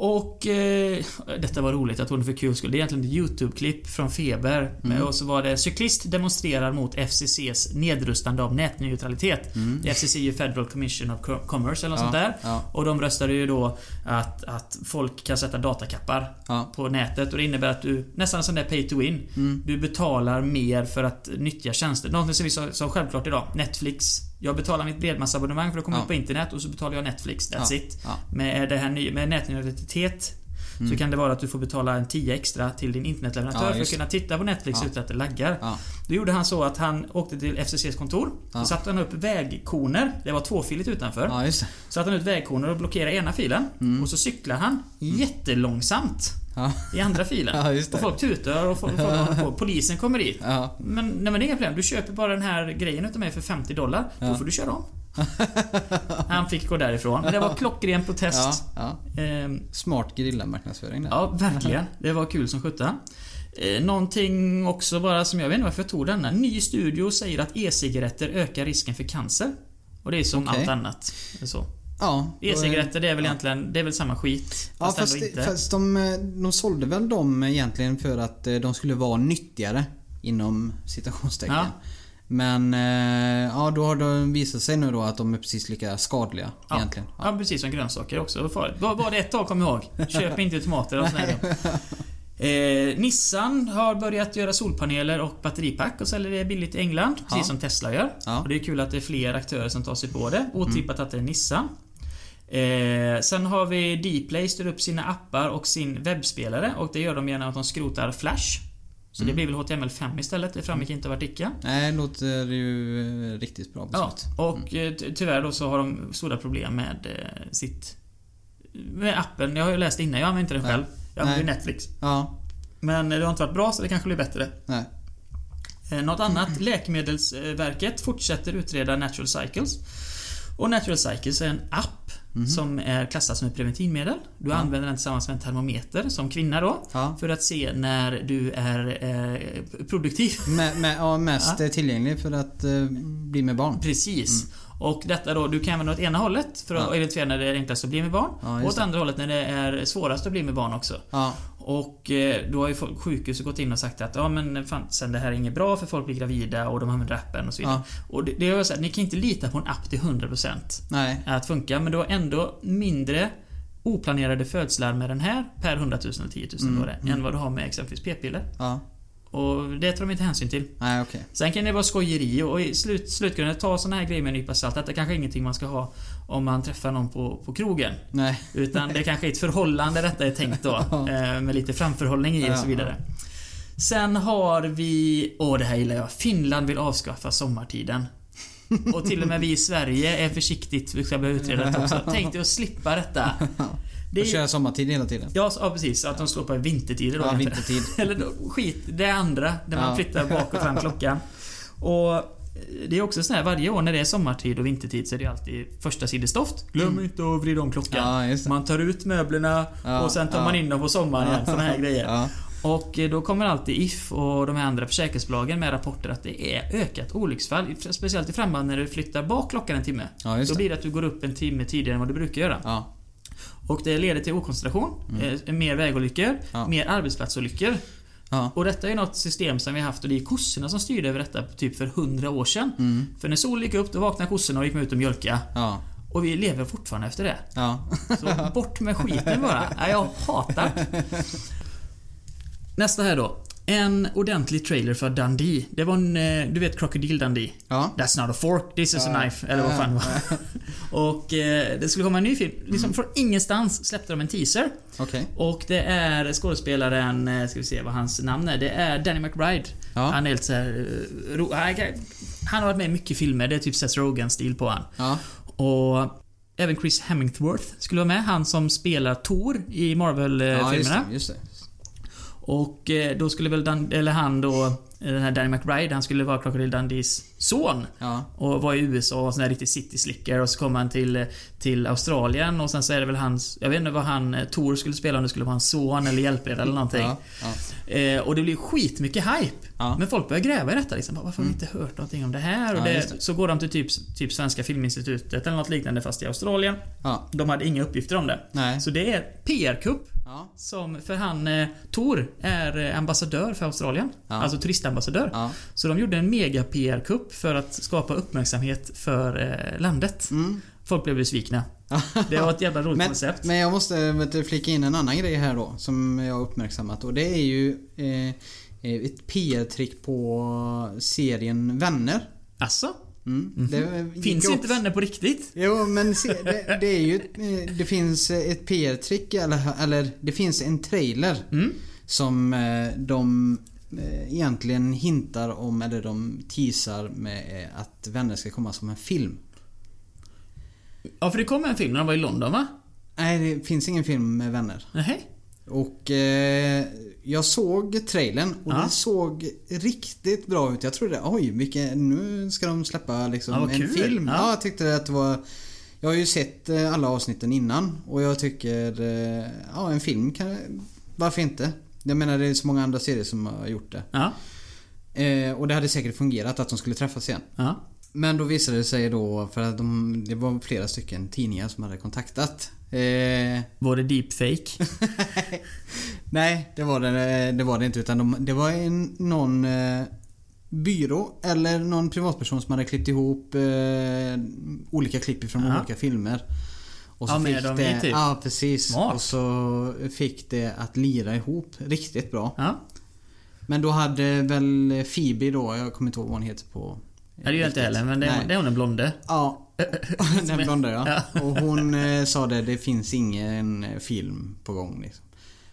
Och eh, detta var roligt, jag tog det för kul skull. Det är egentligen ett YouTube-klipp från Feber. Mm. Och så var det cyklist demonstrerar mot FCCs nedrustande av nätneutralitet. Mm. FCC är ju Federal Commission of Co- Commerce eller något Ja, sånt där. ja. Och de röstade ju då att, att folk kan sätta datakappar Ja. på nätet och det innebär att du, nästan sån där pay to win. Mm. Du betalar mer för att nyttja tjänster. Någonting som vi sa, sa självklart idag. Netflix. Jag betalar mitt bredbandsabonnemang för att komma Ja. ut på internet och så betalar jag Netflix. That's Ja. it. Ja. Med det här nya, med nätneutralitet så Mm. kan det vara att du får betala en 10 extra till din internetleverantör Ja, för att kunna titta på Netflix Ja. utan att det laggar. Ja. Då gjorde han så att han åkte till FCCs kontor. Ja. Så satte han upp vägkoner. Det var tvåfiligt utanför. ja, just. Så satte han ut vägkoner och blockerade ena filen. Mm. Och så cyklar han jättelångsamt Ja. i andra filen. [LAUGHS] Ja, och folk tutar och folk, folk. [LAUGHS] Polisen kommer dit. Ja. Men, nej, men det är inga problem. Du köper bara den här grejen utav mig för 50 dollar. Då får du köra om. [LAUGHS] Han fick gå därifrån. Men det var klockren protest. Ehm, Smart gerillamarknadsföring där. Ja, verkligen. Det var kul som sjutton. Eh, någonting också bara som jag vet inte varför jag tog denna. Ny studio säger att e-cigaretter ökar risken för cancer. Och det är som Okej. allt annat. Så. Ja. E-cigaretter det är väl Ja. egentligen, det är väl samma skit. Ja, Fast, fast, inte. fast de, eh, de sålde väl dem egentligen för att eh, de skulle vara nyttigare inom citationstecken. Ja. Men eh, ja, då har det visat sig nu då att de är precis lika skadliga Ja. egentligen. Ja, precis som grönsaker också. Var, var det ett tag, kom ihåg. Köp inte tomater och sådär. [LAUGHS] Eh, Nissan har börjat göra solpaneler och batteripack och säljer det billigt i England. Precis Ja. som Tesla gör. Ja. Och det är kul att det är fler aktörer som tar sig på det. Otippat att det är Nissan. Eh, sen har vi Dplay styr upp sina appar och sin webbspelare och det gör de genom att de skrotar Flash. Så det blir väl HTML5 istället. Det framgick inte av artikeln. Nej, det låter ju eh, riktigt bra Ja, beslut. och eh, ty- tyvärr då så har de stora problem med eh, sitt... Med appen. Jag har ju läst innan, jag använder inte den Nej. själv. Jag använder Nej. Netflix. Ja, Men eh, det har inte varit bra så det kanske blir bättre. nej. Eh, Något annat? Läkemedelsverket fortsätter utreda Natural Cycles. Och Natural Cycles är en app som är klassad som ett preventivmedel. Du. Ja. använder den tillsammans med en termometer som kvinna då. Ja. För att se när du är eh, produktiv. Med, med, ja, mest eh, tillgänglig för att eh, bli med barn. Precis. Och detta då, du kan använda åt ena hållet för att. Ja. identifiera när det är enklast att bli med barn. Ja, och åt andra hållet när det är svårast att bli med barn också. Ja, Och eh, då har ju sjukhuset gått in och sagt att ja men fan, sen det här är inget bra för folk blir gravida och de använder appen och så vidare. Och det, det är så att ni kan inte lita på en app till 100% nej. att funka men du har ändå mindre oplanerade födslar med den här per 100 000 eller 10 000 Mm, då det, mm. än vad du har med exempelvis p-piller. Ja, Och det tar de inte hänsyn till. nej okej. Sen kan det vara skojeri och i slut, slutgrunden, ta såna här grejer med en nypa salt. Att det kanske är ingenting man ska ha om man träffar någon på, på krogen. Nej. Utan det kanske är ett förhållande detta är tänkt då. [LAUGHS] eh, med lite framförhållning i och så vidare. Sen har vi... Åh, det här gillar jag. Finland vill avskaffa sommartiden. Och till och med vi i Sverige är försiktigt, vi ska börja utreda detta också. [LAUGHS] Tänk dig att slippa detta. Det är, köra sommartid hela tiden. ja, ja, precis. Att de slår på vintertider då. Ja, vintertid. [LAUGHS] Eller då, skit, det andra. Där man Ja. flyttar bak och fram klockan. Och det är också så här varje år när det är sommartid och vintertid så är det alltid första sidestoft. Glöm inte att vrida om klockan. Ja. Man tar ut möblerna Ja, och sen tar ja. man in dem på sommaren igen. Såna här grejer. Och eh, då kommer alltid If och de här andra försäkringsbolagen med rapporter att det är ökat olycksfall. Speciellt i framhand när du flyttar bak klockan en timme. Då blir det att du går upp en timme tidigare än vad du brukar göra. Och det leder till okoncentration, eh, mer vägolyckor, Mm. Ja. mer arbetsplatsolyckor. ja. Och detta är något system som vi haft och det är kossorna som styrde över detta typ för 100 år sedan. Mm. För när solen gick upp då vaknade kossorna och gick ut och mjölka. Ja, Och vi lever fortfarande efter det. Så bort med skiten bara. Nej, jag hatar. [LAUGHS] Nästa här då. En ordentlig trailer för Dundee. Det var en, eh, du vet Crocodile Dundee? Ja. That's not a fork, this is a Ja. knife. Eller vad fan det var. [LAUGHS] Och eh, det skulle komma en ny film. Liksom från ingenstans släppte de en teaser. Okej. Och det är skådespelaren, eh, ska vi se vad hans namn är. Det är Danny McBride. Ja. Han är helt såhär... eh, han har varit med i mycket filmer. Det är typ Seth Rogen-stil på han. Ja. Och även Chris Hemingworth skulle vara med. Han som spelar Thor i Ja, just Marvel-filmerna. det. Just det och eh, då skulle väl Dan, eller han då, den här Danny McBride, han skulle vara Crocodile Dundees son. Ja. Och var i USA och sån här riktig city slicker och så kom han till, till Australien och sen så är det väl hans, jag vet inte vad han, eh, Tor skulle spela om det skulle vara hans son eller hjälpreda eller någonting. Ja. Ja. Eh, och det blir skitmycket hype. Men folk börjar gräva i detta liksom. Varför har vi inte hört någonting om det här? Och det, det. Så går de till typ, typ Svenska Filminstitutet eller något liknande fast i Australien. ja. De hade inga uppgifter om det. Nej. Så det är PR-kupp som, för han, eh, Tor är eh, ambassadör för Australien. Alltså turistambassadör. Ja. Så de gjorde en mega PR-kupp för att skapa uppmärksamhet för eh, landet. Mm. Folk blev besvikna. [LAUGHS] Det var ett jävla roligt Men, koncept. men jag måste flika in en annan grej här då som jag har uppmärksammat och det är ju eh, eh, ett PR-trick på serien Vänner. Alltså, Mm. Det gick finns också- inte vänner på riktigt? Jo men se, det, det är ju eh, Det finns ett PR-trick eller, eller det finns en trailer Mm. som de egentligen hintar om eller de teasar med eh, att Vänner ska komma som en film. Ja, för det kom en film när de var i London va? Nej, det finns ingen film med Vänner. Nej. Och eh, jag såg trailern och Ja. det såg riktigt bra ut. Jag trodde oj, vilket, nu ska de släppa liksom Ja, en kul. film. Ja. Ja. jag tyckte att det var... Jag har ju sett eh, alla avsnitten innan och jag tycker... eh, Ja, en film kan... Varför inte? Jag menar det är så många andra serier som har gjort det. Ja. Eh, och det hade säkert fungerat att de skulle träffas igen. Ja. Men då visade det sig då, för att de, det var flera stycken tidningar som hade kontaktat. Eh, Var det deepfake? [LAUGHS] Nej, det var det, det var det inte. Utan de, det var en, någon eh, byrå eller någon privatperson som hade klippt ihop eh, olika klipp från Ja. olika filmer. Och Ja, med dem i det, typ. Ja, precis. Smart. Och så fick det att lira ihop riktigt bra. Ja. Men då hade väl Phoebe då, jag kommer inte ihåg vad hon heter på... Nej, det gör jag inte heller, men det är, Nej. det är hon den blonde. Ja. [LAUGHS] Den blonda ja. Och hon eh, sa det, det finns ingen film på gång liksom.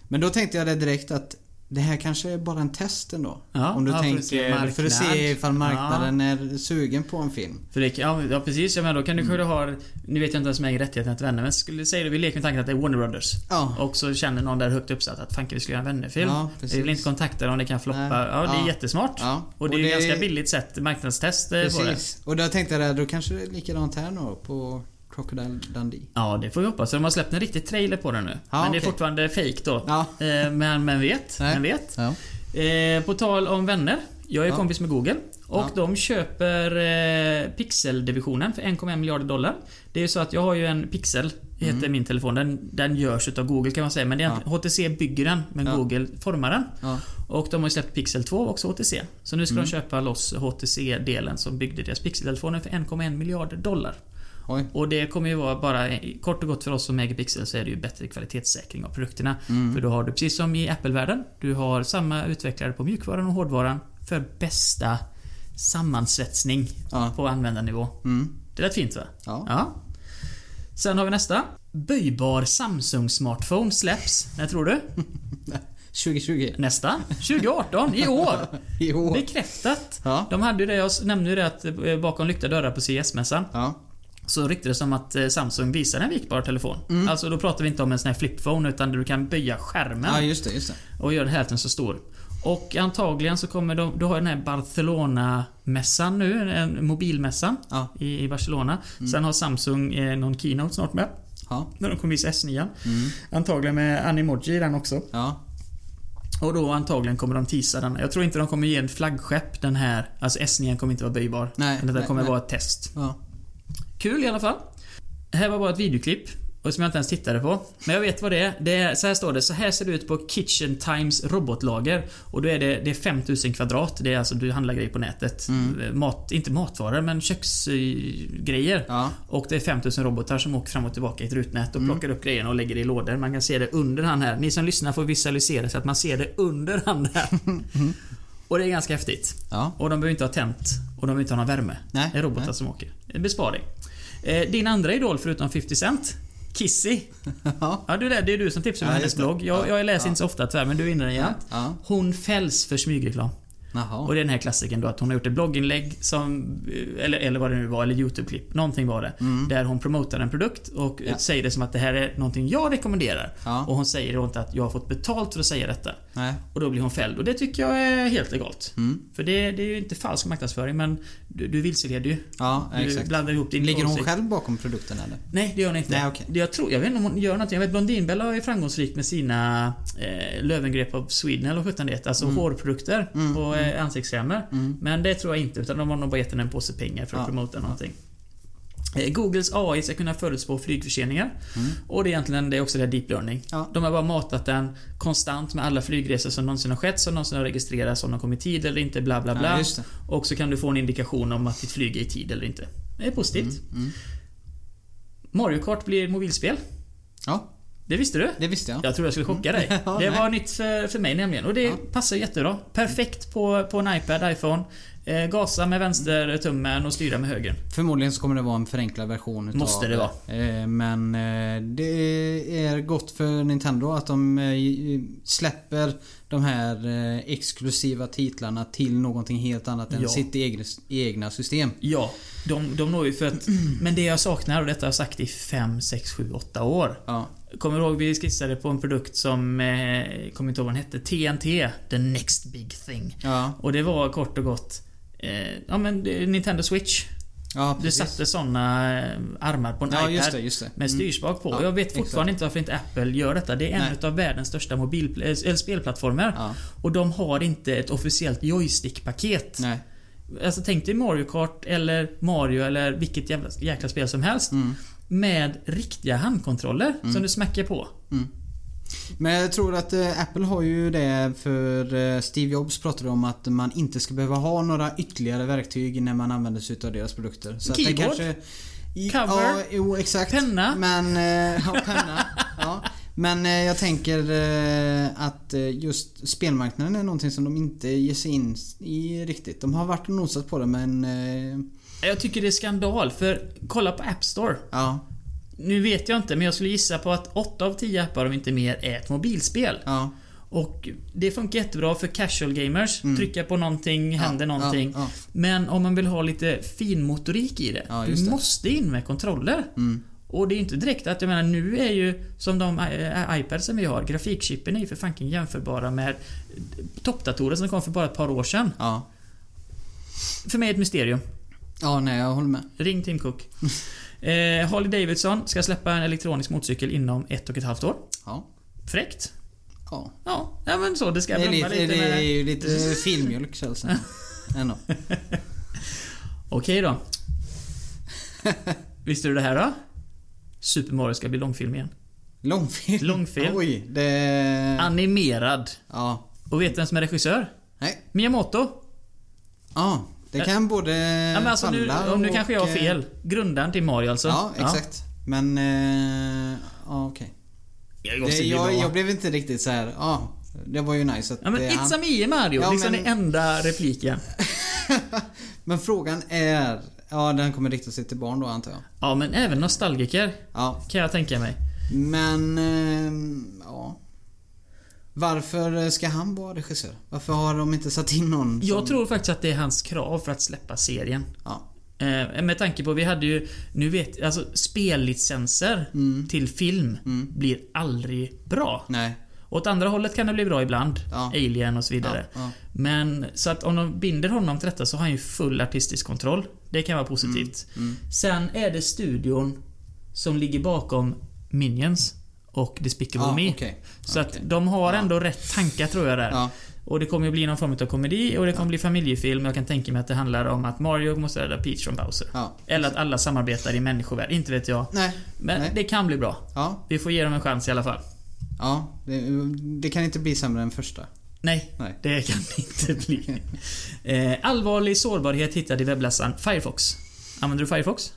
Men då tänkte jag det direkt att det här kanske är bara en test ändå. Ja, Om du ja, att tänker, för att se ifall marknaden är sugen på en film. För det, ja, ja precis, ja, men då kan du kanske ha... Nu vet jag inte vem som äger rättigheterna till vänner men skulle säga det, vi leker med tanken att det är Warner Brothers. Ja. Och så känner någon där högt uppsatt att fanken vi skulle göra en vännerfilm. Ja, vi precis. vill inte kontakta dem, det kan floppa. Nej. Ja, det är Ja. jättesmart. Ja. Och det är ju ganska billigt sätt marknadstest eh, på det. Precis. Och då tänkte jag då kanske det är likadant här nu på Crocodile Dundee. Ja, det får vi hoppas. De har släppt en riktig trailer på den nu. Ja, men det är fortfarande fake då. Ja. Eh, Men, men vet. Nej. Men vet. Ja. Eh, på tal om vänner. Jag är Ja. kompis med Google. Och Ja. de köper eh, Pixel-divisionen för 1,1 miljarder dollar. Det är ju så att jag har ju en Pixel, heter Mm. min telefon. Den, den görs utav Google kan man säga. Men det är, Ja. HTC bygger den, men Ja. Google formar den. Och de har ju släppt Pixel 2 också HTC. Så nu ska Mm. de köpa loss HTC-delen som byggde deras Pixel-telefoner för 1,1 miljarder dollar. Oj. Och det kommer ju vara bara, kort och gott för oss som äger Pixel så är det ju bättre kvalitetssäkring av produkterna. Mm. För då har du precis som i Apple-världen, du har samma utvecklare på mjukvaran och hårdvaran för bästa sammansvetsning Ja. på användarnivå. Mm. Det lät fint va? Ja. Sen har vi nästa. Böjbar Samsung-smartphone släpps. När tror du? [LAUGHS] 2020. Nästa. 2018, i år! [LAUGHS] I år. Bekräftat. Ja. De hade ju det, jag nämnde ju det att eh, bakom lyckta dörrar på CES-mässan Ja. Så ryktades det om att eh, Samsung visar en vikbar telefon. Alltså då pratar vi inte om en sån här flipphone utan du kan böja skärmen Ja, just det, just det. och göra den hälften så stor. Och antagligen så kommer de, du har den här Barcelona-mässan nu, en mobilmässan Ja. i, i Barcelona. Sen har Samsung eh, någon keynote snart med. Ja. När de kommer visa S9. Mm. Antagligen med Animoji i den också. Ja. Och då antagligen kommer de teasa den. Jag tror inte de kommer ge en flaggskepp den här. Alltså S9 kommer inte vara böjbar. Nej, det kommer nej. vara ett test. Ja. Kul i alla fall. Här var bara ett videoklipp. Och som jag inte ens tittade på. Men jag vet vad det är. det är. Så här står det. Så här ser det ut på Kitchen Times robotlager. Och då är det, det är 5000 kvadrat. Det är alltså, du handlar grejer på nätet. Mat, inte matvaror, men köksgrejer. Ja. Och det är 5000 robotar som åker fram och tillbaka i ett rutnät och plockar upp grejerna och lägger det i lådor. Man kan se det under han här. Ni som lyssnar får visualisera så att man ser det under han här. [LAUGHS] Och det är ganska häftigt. Ja. Och de behöver inte ha tänt. Och de behöver inte ha någon värme. Nej, Det är robotar nej. som åker. En besparing. Eh, din andra idol förutom 50 Cent? Kissy. [LAUGHS] Ja. Ja, du, det är du som tipsar om Ja, hennes blogg. Jag, Ja, jag läser ja. inte så ofta tyvärr, men du är inne igen. Ja. Hon fälls för smygreklam. Jaha. Och det är den här klassiken då att hon har gjort ett blogginlägg som, eller, eller vad det nu var, eller YouTube-klipp. Någonting var det. Där hon promotar en produkt och Mm. Ja. säger det som att det här är någonting jag rekommenderar. Ja. Och hon säger då inte att jag har fått betalt för att säga detta. Nej. Och då blir hon fälld. Och det tycker jag är helt legalt. Mm. För det, det är ju inte falsk marknadsföring men du, du vilseleder ju. Ja, Du exakt. blandar ihop din Ligger hon åsikt. själv bakom produkten eller? Nej, det gör hon inte. Nej. Det Jag, tror, jag vet inte om hon gör någonting. Jag vet Blondinbella är framgångsrik med sina eh, Löwengrep av Sweden eller vad det. Alltså Mm. hårprodukter och eh, ansiktskrämer. Men det tror jag inte. Utan de har nog bara gett henne en påse pengar för att Ja. promota någonting. Eh, Googles AI ska kunna förutspå flygförseningar. Och det är egentligen det är också det här deep learning. Mm. Ja. De har bara matat den konstant med alla flygresor som någonsin har skett, som någonsin har registrerats, om de kom i tid eller inte, bla bla bla. Ja, och så kan du få en indikation om att ditt flyg är i tid eller inte. Det är positivt. Mm. Mario Kart blir mobilspel. Ja, Det visste du? det visste jag. Jag tror jag skulle chocka dig. [LAUGHS] Ja, det nej. var nytt för, för mig nämligen. Och det passar jättebra. Perfekt på, på en iPad, iPhone. Eh, gasa med vänstertummen och styra med höger. Förmodligen så kommer det vara en förenklad version utav Måste det vara. Eh, Men eh, det är gott för Nintendo att de släpper de här exklusiva titlarna till någonting helt annat än Ja. sitt egna, egna system. Ja, de, de når ju för att... [CLEARS THROAT] Men det jag saknar, och detta har jag sagt i 5, 6, 7, 8 år. Ja, Kommer du ihåg vi skissade på en produkt som... Eh, kommer inte ihåg vad den hette. TNT. The next big thing. ja, Och det var kort och gott... Eh, ja men Nintendo Switch. ja Du satte såna eh, armar på en Ja, iPad. just det, just det. Med Mm. styrspak på. Ja, jag vet exakt. fortfarande inte varför inte Apple gör detta. Det är en Nej. utav världens största mobil, eh, eller spelplattformar. Ja, Och de har inte ett officiellt joystick-paket. nej. Alltså tänk dig Mario Kart eller Mario eller vilket jävla, jäkla spel som helst. Mm. Med riktiga handkontroller som du smäcker på. Men jag tror att eh, Apple har ju det för eh, Steve Jobs pratade om att man inte ska behöva ha några ytterligare verktyg när man använder sig av deras produkter. Så att det Keyboard? kanske... Cover? Ja, jo exakt. Penna? Men... eh, Ja, penna. [LAUGHS] ja. Men jag tänker att just spelmarknaden är någonting som de inte ger sig in i riktigt. De har varit och nosat på det men... Jag tycker det är skandal, för kolla på App Store. Ja, Nu vet jag inte, men jag skulle gissa på att 8 av 10 appar, om inte mer, är ett mobilspel. ja. Och det funkar jättebra för casual gamers. Trycka på någonting, händer Mm. ja, någonting. Ja, Men om man vill ha lite finmotorik i det. Ja, du det. måste in med kontroller. Mm. Och det är inte direkt att, jag menar nu är ju som de äh, iPads vi har, grafikchippen är ju för fanken jämförbara med toppdatorer som kom för bara ett par år sedan. ja. För mig ett mysterium. Ja, nej jag håller med. Ring Tim Cook. [LAUGHS] eh, Harley Davidson ska släppa en elektronisk motorcykel inom ett och ett halvt år. Ja. Fräckt. Ja. Ja, ja men så. Det ska Det är, lite, lite, det är med... ju lite filmjölk känns det Ändå. [LAUGHS] Okej då. [LAUGHS] Visste du det här då? Super Mario ska bli långfilm igen. Långfilm? Långfilm. Oj, det... Animerad. Ja. Och vet du vem som är regissör? Nej. Miyamoto. Ja, det kan både Ja, men alltså nu, falla och nu och, kanske jag har eh, fel. Grundaren till Mario alltså. Ja, exakt. Men... Eh, ja, okej. Ja, Det- bli Jag, jag blev inte riktigt så här. Ja, det var ju nice att Ja men det, It's a me Mario. Ja, liksom men- den enda repliken. [LAUGHS] Men frågan är... Ja, den kommer rikta sig till barn då antar jag. Ja men även nostalgiker. Ja, Kan jag tänka mig. men... Eh, ja. Varför ska han vara regissör? Varför har de inte satt in någon Jag som... tror faktiskt att det är hans krav för att släppa serien. Ja. Eh, med tanke på, vi hade ju, nu vet alltså spellicenser Mm. till film blir aldrig bra. Nej. Åt andra hållet kan det bli bra ibland. Ja. Alien och så Ja, vidare. ja. Men så att om de binder honom till detta så har han ju full artistisk kontroll. Det kan vara positivt. Mm. Sen är det studion som ligger bakom Minions och Despicable Ja, Me. okej. Så att Okej. de har Ja. ändå rätt tankar tror jag där. Ja. Och det kommer ju bli någon form av komedi och det kommer bli familjefilm. Jag kan tänka mig att det handlar om att Mario måste rädda Peach från Bowser. Eller att alla samarbetar i människovärld. Inte vet jag. Nej. Men Nej. det kan bli bra. Vi får ge dem en chans i alla fall. Ja. Det, det kan inte bli sämre än första. Nej, Nej. det kan det inte bli. [LAUGHS] Eh, allvarlig sårbarhet hittad i webbläsaren Firefox. Använder du Firefox?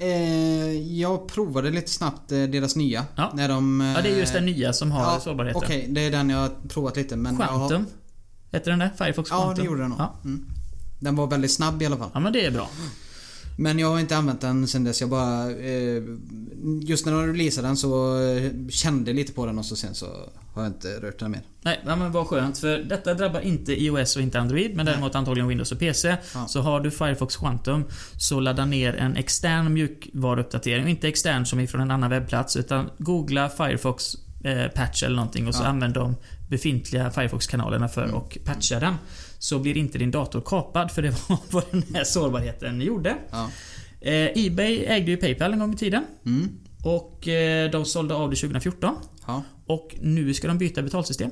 Eh, jag provade lite snabbt eh, deras nya. Ja. När de... Ja, det är just den eh, nya som har ja, sårbarheten. Okej, det är den jag har provat lite men jag har- Quantum. Hette den där? Firefox Ja, Quantum? det gjorde den nog. Ja. Mm. Den var väldigt snabb i alla fall. ja, men det är bra. Men jag har inte använt den sen dess. Jag bara... Eh, just när de releasade den så eh, kände lite på den och så sen så har jag inte rört den mer. Nej, men vad skönt. För detta drabbar inte iOS och inte Android, men däremot antagligen Windows och PC. Ja. Så har du Firefox Quantum, så ladda ner en extern mjukvaruuppdatering. Inte extern som ifrån en annan webbplats, utan googla Firefox eh, patch eller någonting och så Ja. använd de befintliga Firefox-kanalerna för Mm. och patcha den. Så blir inte din dator kapad, för det var [LAUGHS] vad den här sårbarheten gjorde. Ja. Eh, Ebay ägde ju Paypal en gång i tiden. Mm. Och eh, de sålde av det 2014. Ja. Och nu ska de byta betalsystem.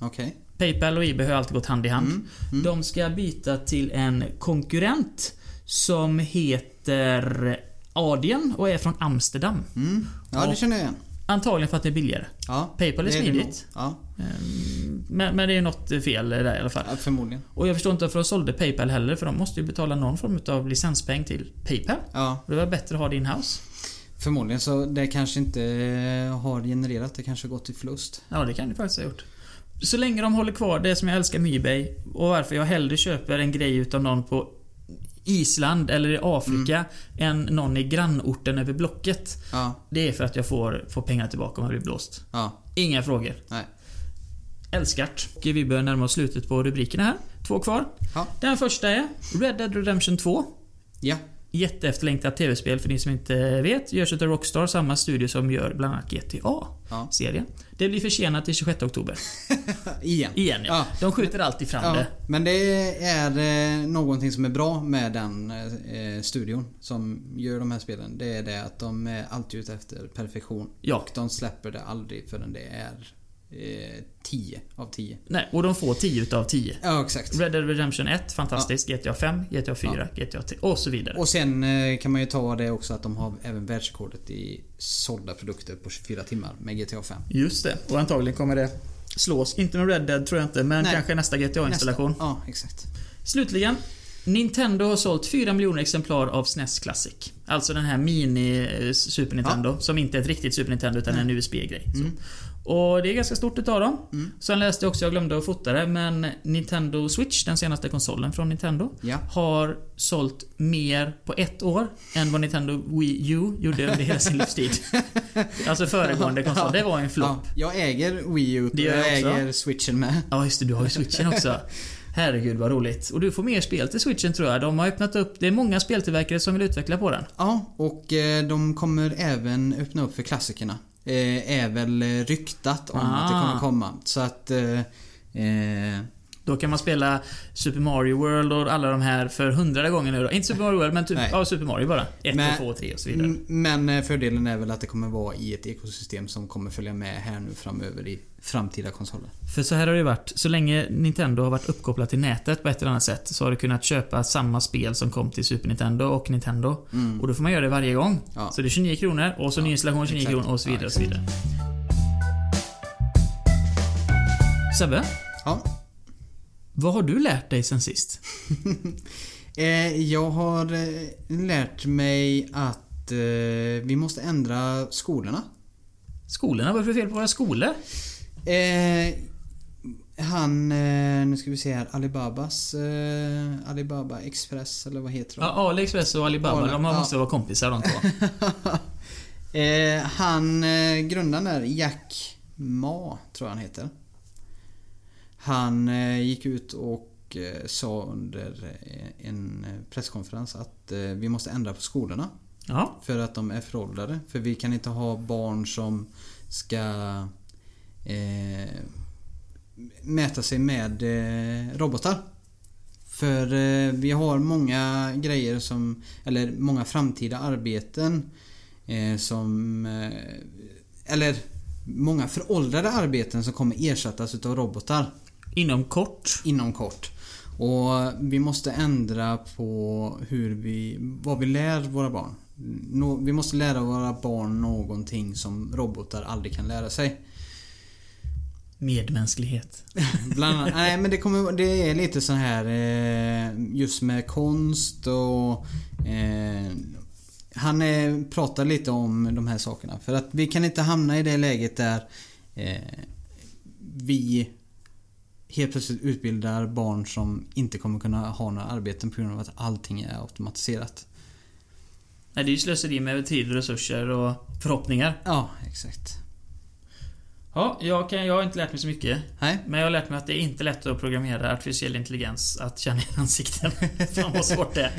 Okej. Paypal och Ebay har alltid gått hand i hand. Mm. Mm. De ska byta till en konkurrent som heter Adyen och är från Amsterdam. Mm. Ja, det känner jag igen. Antagligen för att det är billigare. Ja. Paypal är smidigt. nog. Ja. Ehm, Men, men det är något fel där i alla fall. ja, förmodligen. Och jag förstår inte varför de sålde Paypal heller, för de måste ju betala någon form av licenspeng till Paypal. Ja, det var bättre att ha det in-house. förmodligen så det kanske inte eh, har genererat. Det kanske har gått i förlust. Ja, det kan det faktiskt ha gjort. Så länge de håller kvar det som jag älskar med Ebay och varför jag hellre köper en grej utav någon på Island eller i Afrika än någon i grannorten över blocket. Ja. Det är för att jag får, får pengar tillbaka om jag blir blåst. Ja. Inga frågor. Nej. Älskart. Och vi börjar närma oss slutet på rubrikerna här. Två kvar. Ja. Den första är Red Dead Redemption 2. Ja. Jätteefterlängtat tv-spel för ni som inte vet. Görs utav Rockstar, samma studio som gör bland annat GTA-serien. Ja. Det blir försenat till 26 oktober. [LAUGHS] Igen. Igen ja. Ja. De skjuter alltid fram Ja, det. men det är eh, någonting som är bra med den eh, studion som gör de här spelen. Det är det att de är alltid ute efter perfektion. Ja. Och de släpper det aldrig förrän det är 10 av 10. Nej, och de får 10 utav 10. Ja, exakt. Red Dead Redemption 1, fantastiskt. GTA 5, GTA 4, GTA 3 och så vidare. Och sen eh, kan man ju ta det också att de har även världsrekordet i sålda produkter på 24 timmar med GTA 5. Just det. Och antagligen kommer det slås. Inte med Red Dead tror jag inte, men Nej. kanske nästa GTA-installation. Ja, exakt. Slutligen. Nintendo har sålt 4 miljoner exemplar av SNES Classic. Alltså den här mini eh, Super Nintendo. Som inte är ett riktigt Super Nintendo utan en USB-grej. Mm. Och det är ganska stort utav dem. Mm. Sen läste jag också, jag glömde att fota det, men Nintendo Switch, den senaste konsolen från Nintendo, Ja. har sålt mer på ett år än vad Nintendo Wii U gjorde under hela sin livstid. [LAUGHS] alltså föregående konsol. Det var en flopp. Ja, jag äger Wii U och Det jag jag äger Switchen med. Ja, just det. Du har ju switchen också. [LAUGHS] Herregud vad roligt. Och du får mer spel till switchen tror jag. De har öppnat upp... Det är många speltillverkare som vill utveckla på den. Ja, och eh, de kommer även öppna upp för klassikerna. Eh, är väl ryktat om att det kommer komma. Så att... Eh, eh, Då kan man spela Super Mario World och alla de här för hundrade gången nu då. Inte Super Mario World, men typ, ja, Super Mario bara. Ett, Men- två, och tre och så vidare. men eh, fördelen är väl att det kommer vara i ett ekosystem som kommer följa med här nu framöver i framtida konsoler. För så här har det varit. Så länge Nintendo har varit uppkopplat till nätet på ett eller annat sätt så har du kunnat köpa samma spel som kom till Super Nintendo och Nintendo. Mm. Och då får man göra det varje gång. Ja. Så det är 29 kronor och så Ja, nyinstallation 29 exakt. kronor och så vidare Ja, och så vidare. Sebbe, Ja. Vad har du lärt dig sen sist? [LAUGHS] Eh, jag har eh, lärt mig att eh, vi måste ändra skolorna. Skolorna? Vad är det för fel på våra skolor? Han, nu ska vi se här, Alibabas, eh, Alibaba Express eller vad heter de? Ja, AliExpress och Alibaba, Ali- de ja. måste vara kompisar de två. [LAUGHS] eh, han, grundaren där, Jack Ma, tror jag han heter. Han eh, gick ut och eh, sa under eh, en presskonferens att vi måste ändra på skolorna. Ja, För att de är föråldrade. För vi kan inte ha barn som ska eh, mäta sig med eh, robotar. För eh, vi har många grejer som, eller många framtida arbeten eh, som, eller många föråldrade arbeten som kommer ersättas utav robotar. Inom kort. inom kort. Och vi måste ändra på hur vi, vad vi lär våra barn. Nå, vi måste lära våra barn någonting som robotar aldrig kan lära sig. Medmänsklighet. Bland annat, nej men det, kommer, det är lite så här eh, just med konst och eh, Han eh, pratar lite om de här sakerna. För att vi kan inte hamna i det läget där eh, vi helt plötsligt utbildar barn som inte kommer kunna ha några arbeten på grund av att allting är automatiserat. Nej, det är ju slöseri med tid, resurser och förhoppningar. Ja, exakt. Ja, jag, kan, jag har inte lärt mig så mycket. Nej, Men jag har lärt mig att det är inte lätt att programmera artificiell intelligens att känna igen ansikten. [LAUGHS] Fan vad svårt det är.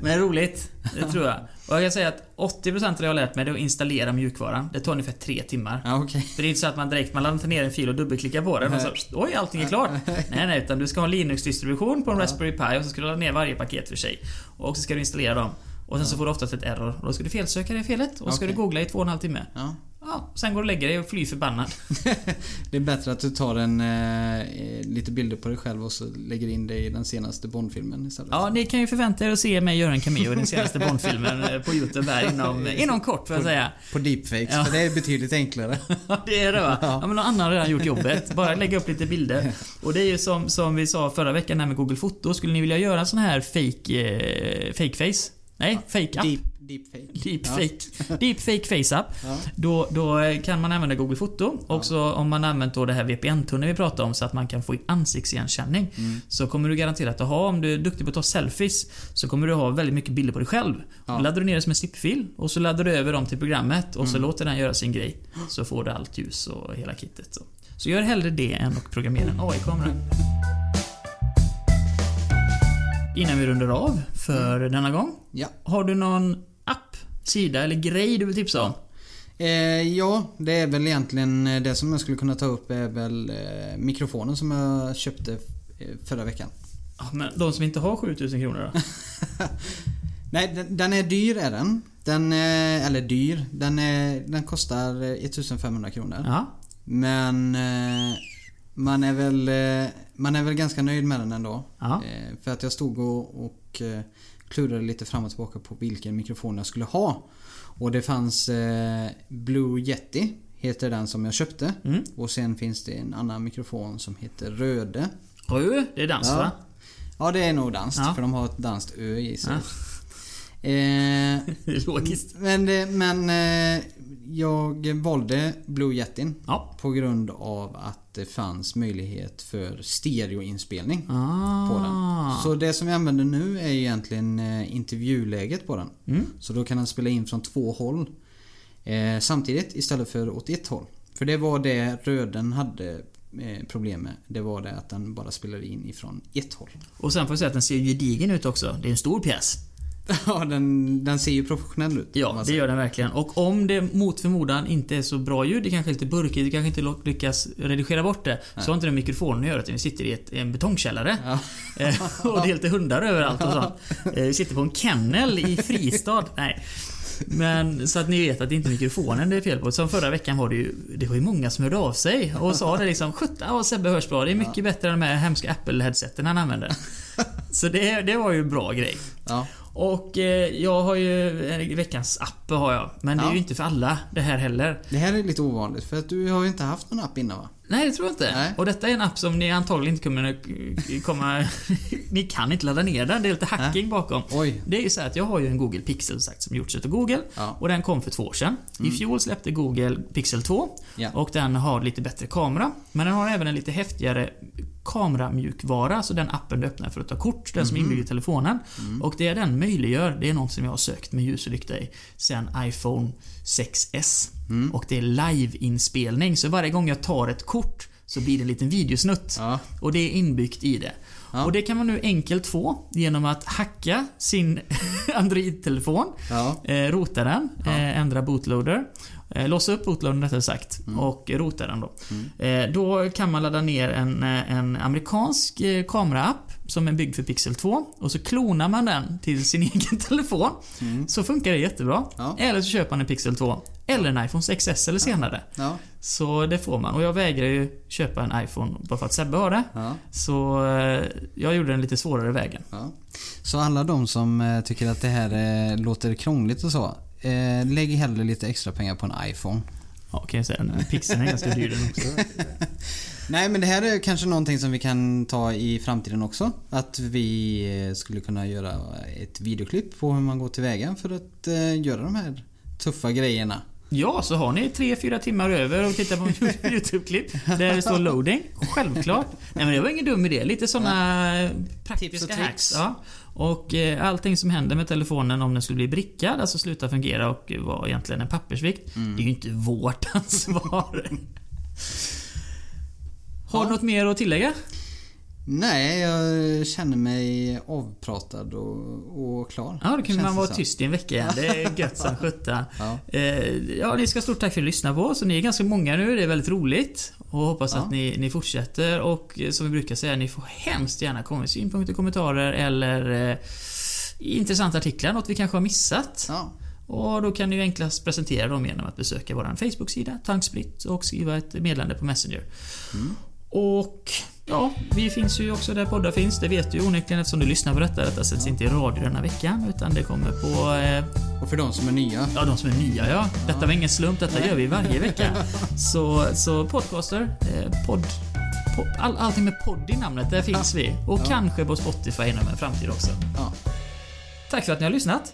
Men roligt, det tror jag. Och jag kan säga att 80% av det jag har lärt mig det är att installera mjukvaran. Det tar ungefär tre timmar. ja okej. För det är inte så att man direkt man laddar ner en fil och dubbelklickar på den och så Oj, allting är klart. Nej, nej, utan du ska ha en Linux-distribution på en Raspberry Pi och så ska du ladda ner varje paket för sig. Och så ska du installera dem. Och sen så får du oftast ett error. Och då ska du felsöka det felet och så ska du googla i två och en halv timme. Ja. Ja, sen går du och lägger dig och fly förbannad. [LAUGHS] Det är bättre att du tar en, eh, lite bilder på dig själv och så lägger in det i den senaste Bondfilmen istället. Ja, ni kan ju förvänta er att se mig göra en cameo i den senaste Bondfilmen eh, på Youtube här inom, [LAUGHS] inom kort får jag säga. På deepfakes, Ja. för det är betydligt enklare. [LAUGHS] Ja, det är det va? Ja, men någon annan har redan gjort jobbet. Bara lägga upp lite bilder. Och det är ju som, som vi sa förra veckan här med Google Foto. Skulle ni vilja göra en sån här fake, eh, fake face? Nej, fake app. Deep, deepfake. Deepfake. [LAUGHS] Deepfake face app. Ja. Då, då kan man använda Google Foto. Och så om man använt då det här VPN-tunneln vi pratade om så att man kan få in ansiktsigenkänning. Mm. Så kommer du garanterat att ha, om du är duktig på att ta selfies, så kommer du ha väldigt mycket bilder på dig själv. Ja. Då laddar du ner det som en zip-fil och så laddar du över dem till programmet och Mm. så låter den göra sin grej. Så får du allt ljus och hela kittet. Så, så gör hellre det än att programmera en AI-kamera. Innan vi rundar av för denna gång. Ja. Har du någon sida eller grej du vill tipsa om? Eh, ja, det är väl egentligen eh, det som jag skulle kunna ta upp är väl eh, mikrofonen som jag köpte eh, förra veckan. Ja, men de som inte har 7000 kronor då? [LAUGHS] Nej, den, den är dyr är den. Den är, eller dyr. Den, är, den kostar eh, 1500 kronor. Ja. Men eh, man är väl eh, Man är väl ganska nöjd med den ändå. Ja. Eh, för att jag stod och, och eh, klurade lite fram och tillbaka på vilken mikrofon jag skulle ha. Och det fanns eh, Blue Yeti Heter den som jag köpte. Mm. Och sen finns det en annan mikrofon som heter Röde. Oj, det är dans Ja. va? Ja det är nog danskt Ja. för de har ett danskt ö i sig. Ja. Eh, [LAUGHS] logiskt. men det, men eh, jag valde Blue Yetin Ja. på grund av att det fanns möjlighet för stereoinspelning Ah. på den. Så det som jag använder nu är egentligen eh, intervjuläget på den. Mm. Så då kan den spela in från två håll eh, samtidigt istället för åt ett håll. För det var det röden hade eh, problem med. Det var det att den bara spelade in ifrån ett håll. Och sen får jag säga att den ser gedigen ut också. Det är en stor pjäs. [LAUGHS] Ja, den, den ser ju professionell ut. Ja, det gör den verkligen. Och om det mot förmodan inte är så bra ljud, det kanske är lite burkigt, du kanske inte lyckas redigera bort det. Så har inte med mikrofonen att göra, utan vi sitter i ett, en betongkällare. Ja. [LAUGHS] Eh, och det är lite hundar överallt och sånt. Eh, Vi sitter på en kennel i Fristad. [LAUGHS] Nej. Men så att ni vet att det inte är mikrofonen det är fel på. Som förra veckan var det ju, det var ju många som hörde av sig och sa det liksom 17, ja Sebbe hörs bra. Det är mycket bättre än de här hemska Apple-headseten han använder. Så det, det var ju en bra grej. Ja. Och eh, jag har ju veckans app har jag. Men det är Ja. ju inte för alla det här heller. Det här är lite ovanligt för att du har ju inte haft någon app innan va? Nej, det tror jag inte. Nej. Och detta är en app som ni antagligen inte kommer eh, komma... [LAUGHS] ni kan inte ladda ner den. Det är lite hacking bakom. Oj. Det är ju så här att jag har ju en Google Pixel sagt som gjorts utav Google. Ja. Och den kom för två år sedan. I fjol släppte Google Pixel 2. Ja. Och den har lite bättre kamera. Men den har även en lite häftigare kameramjukvara. Så den appen du öppnar för att ta kort. Den som är inbyggd i telefonen. Och det den möjliggör, det är något som jag har sökt med ljus och lykta i sen iPhone 6S. Och det är live-inspelning. Så varje gång jag tar ett kort så blir det en liten videosnutt. Ja. Och det är inbyggt i det. Ja. Och det kan man nu enkelt få genom att hacka sin [LAUGHS] Android-telefon. Ja. Eh, rota den, eh, ändra bootloader. Eh, låsa upp bootloadern rättare sagt Mm. och rota den då. Eh, då kan man ladda ner en, eh, en amerikansk eh, kameraapp som är byggd för Pixel 2 och så klonar man den till sin [LAUGHS] egen telefon. Så funkar det jättebra. Mm. Ja. Eller så köper man en Pixel 2 eller en iPhone 6S eller senare. Så det får man. Och jag vägrar ju köpa en iPhone bara för att Sebbe har det. Ja. Så eh, jag gjorde den lite svårare vägen. Ja. Så alla de som eh, tycker att det här eh, låter krångligt och så. Lägg hellre lite extra pengar på en iPhone. Ja, kan jag säga. Pixeln är ganska dyr den också. [LAUGHS] Nej men det här är kanske någonting som vi kan ta i framtiden också. Att vi skulle kunna göra ett videoklipp på hur man går tillväga för att göra de här tuffa grejerna. Ja, så har ni 3-4 timmar över och tittar på en [LAUGHS] YouTube-klipp där det står loading. Självklart. Nej men det var ingen dum idé. Lite såna praktiska Tips och hacks. Ja. Och eh, allting som händer med telefonen om den skulle bli brickad, alltså sluta fungera och vara egentligen en pappersvikt. Det är ju inte vårt [LAUGHS] ansvar. [LAUGHS] Har du Ja. något mer att tillägga? Nej, jag känner mig avpratad och, och klar. Ja, då kan Känns man vara tyst i en vecka igen. Det är gött som [LAUGHS] sjutton. Ja. Eh, ja, ni ska stort tack för att ni lyssnade på oss. Ni är ganska många nu, det är väldigt roligt. Och hoppas Ja. att ni, ni fortsätter. Och eh, som vi brukar säga, ni får hemskt gärna komma med synpunkter, kommentarer eller eh, intressanta artiklar, något vi kanske har missat. Ja. Och då kan ni enklast presentera dem genom att besöka vår Facebook-sida, Tanksplitt, och skriva ett meddelande på Messenger. Och ja, vi finns ju också där poddar finns. Det vet du ju onekligen eftersom du lyssnar på detta. Detta sätts inte i radio denna veckan, utan det kommer på eh, Och för de som är nya. Ja, de som är nya ja. Detta var ingen slump, detta gör vi varje vecka. [LAUGHS] Så, så podcaster, eh, podd, po- all, allting med podd i namnet, där finns vi. Och Ja. kanske på Spotify inom en framtid också. Ja. Tack för att ni har lyssnat.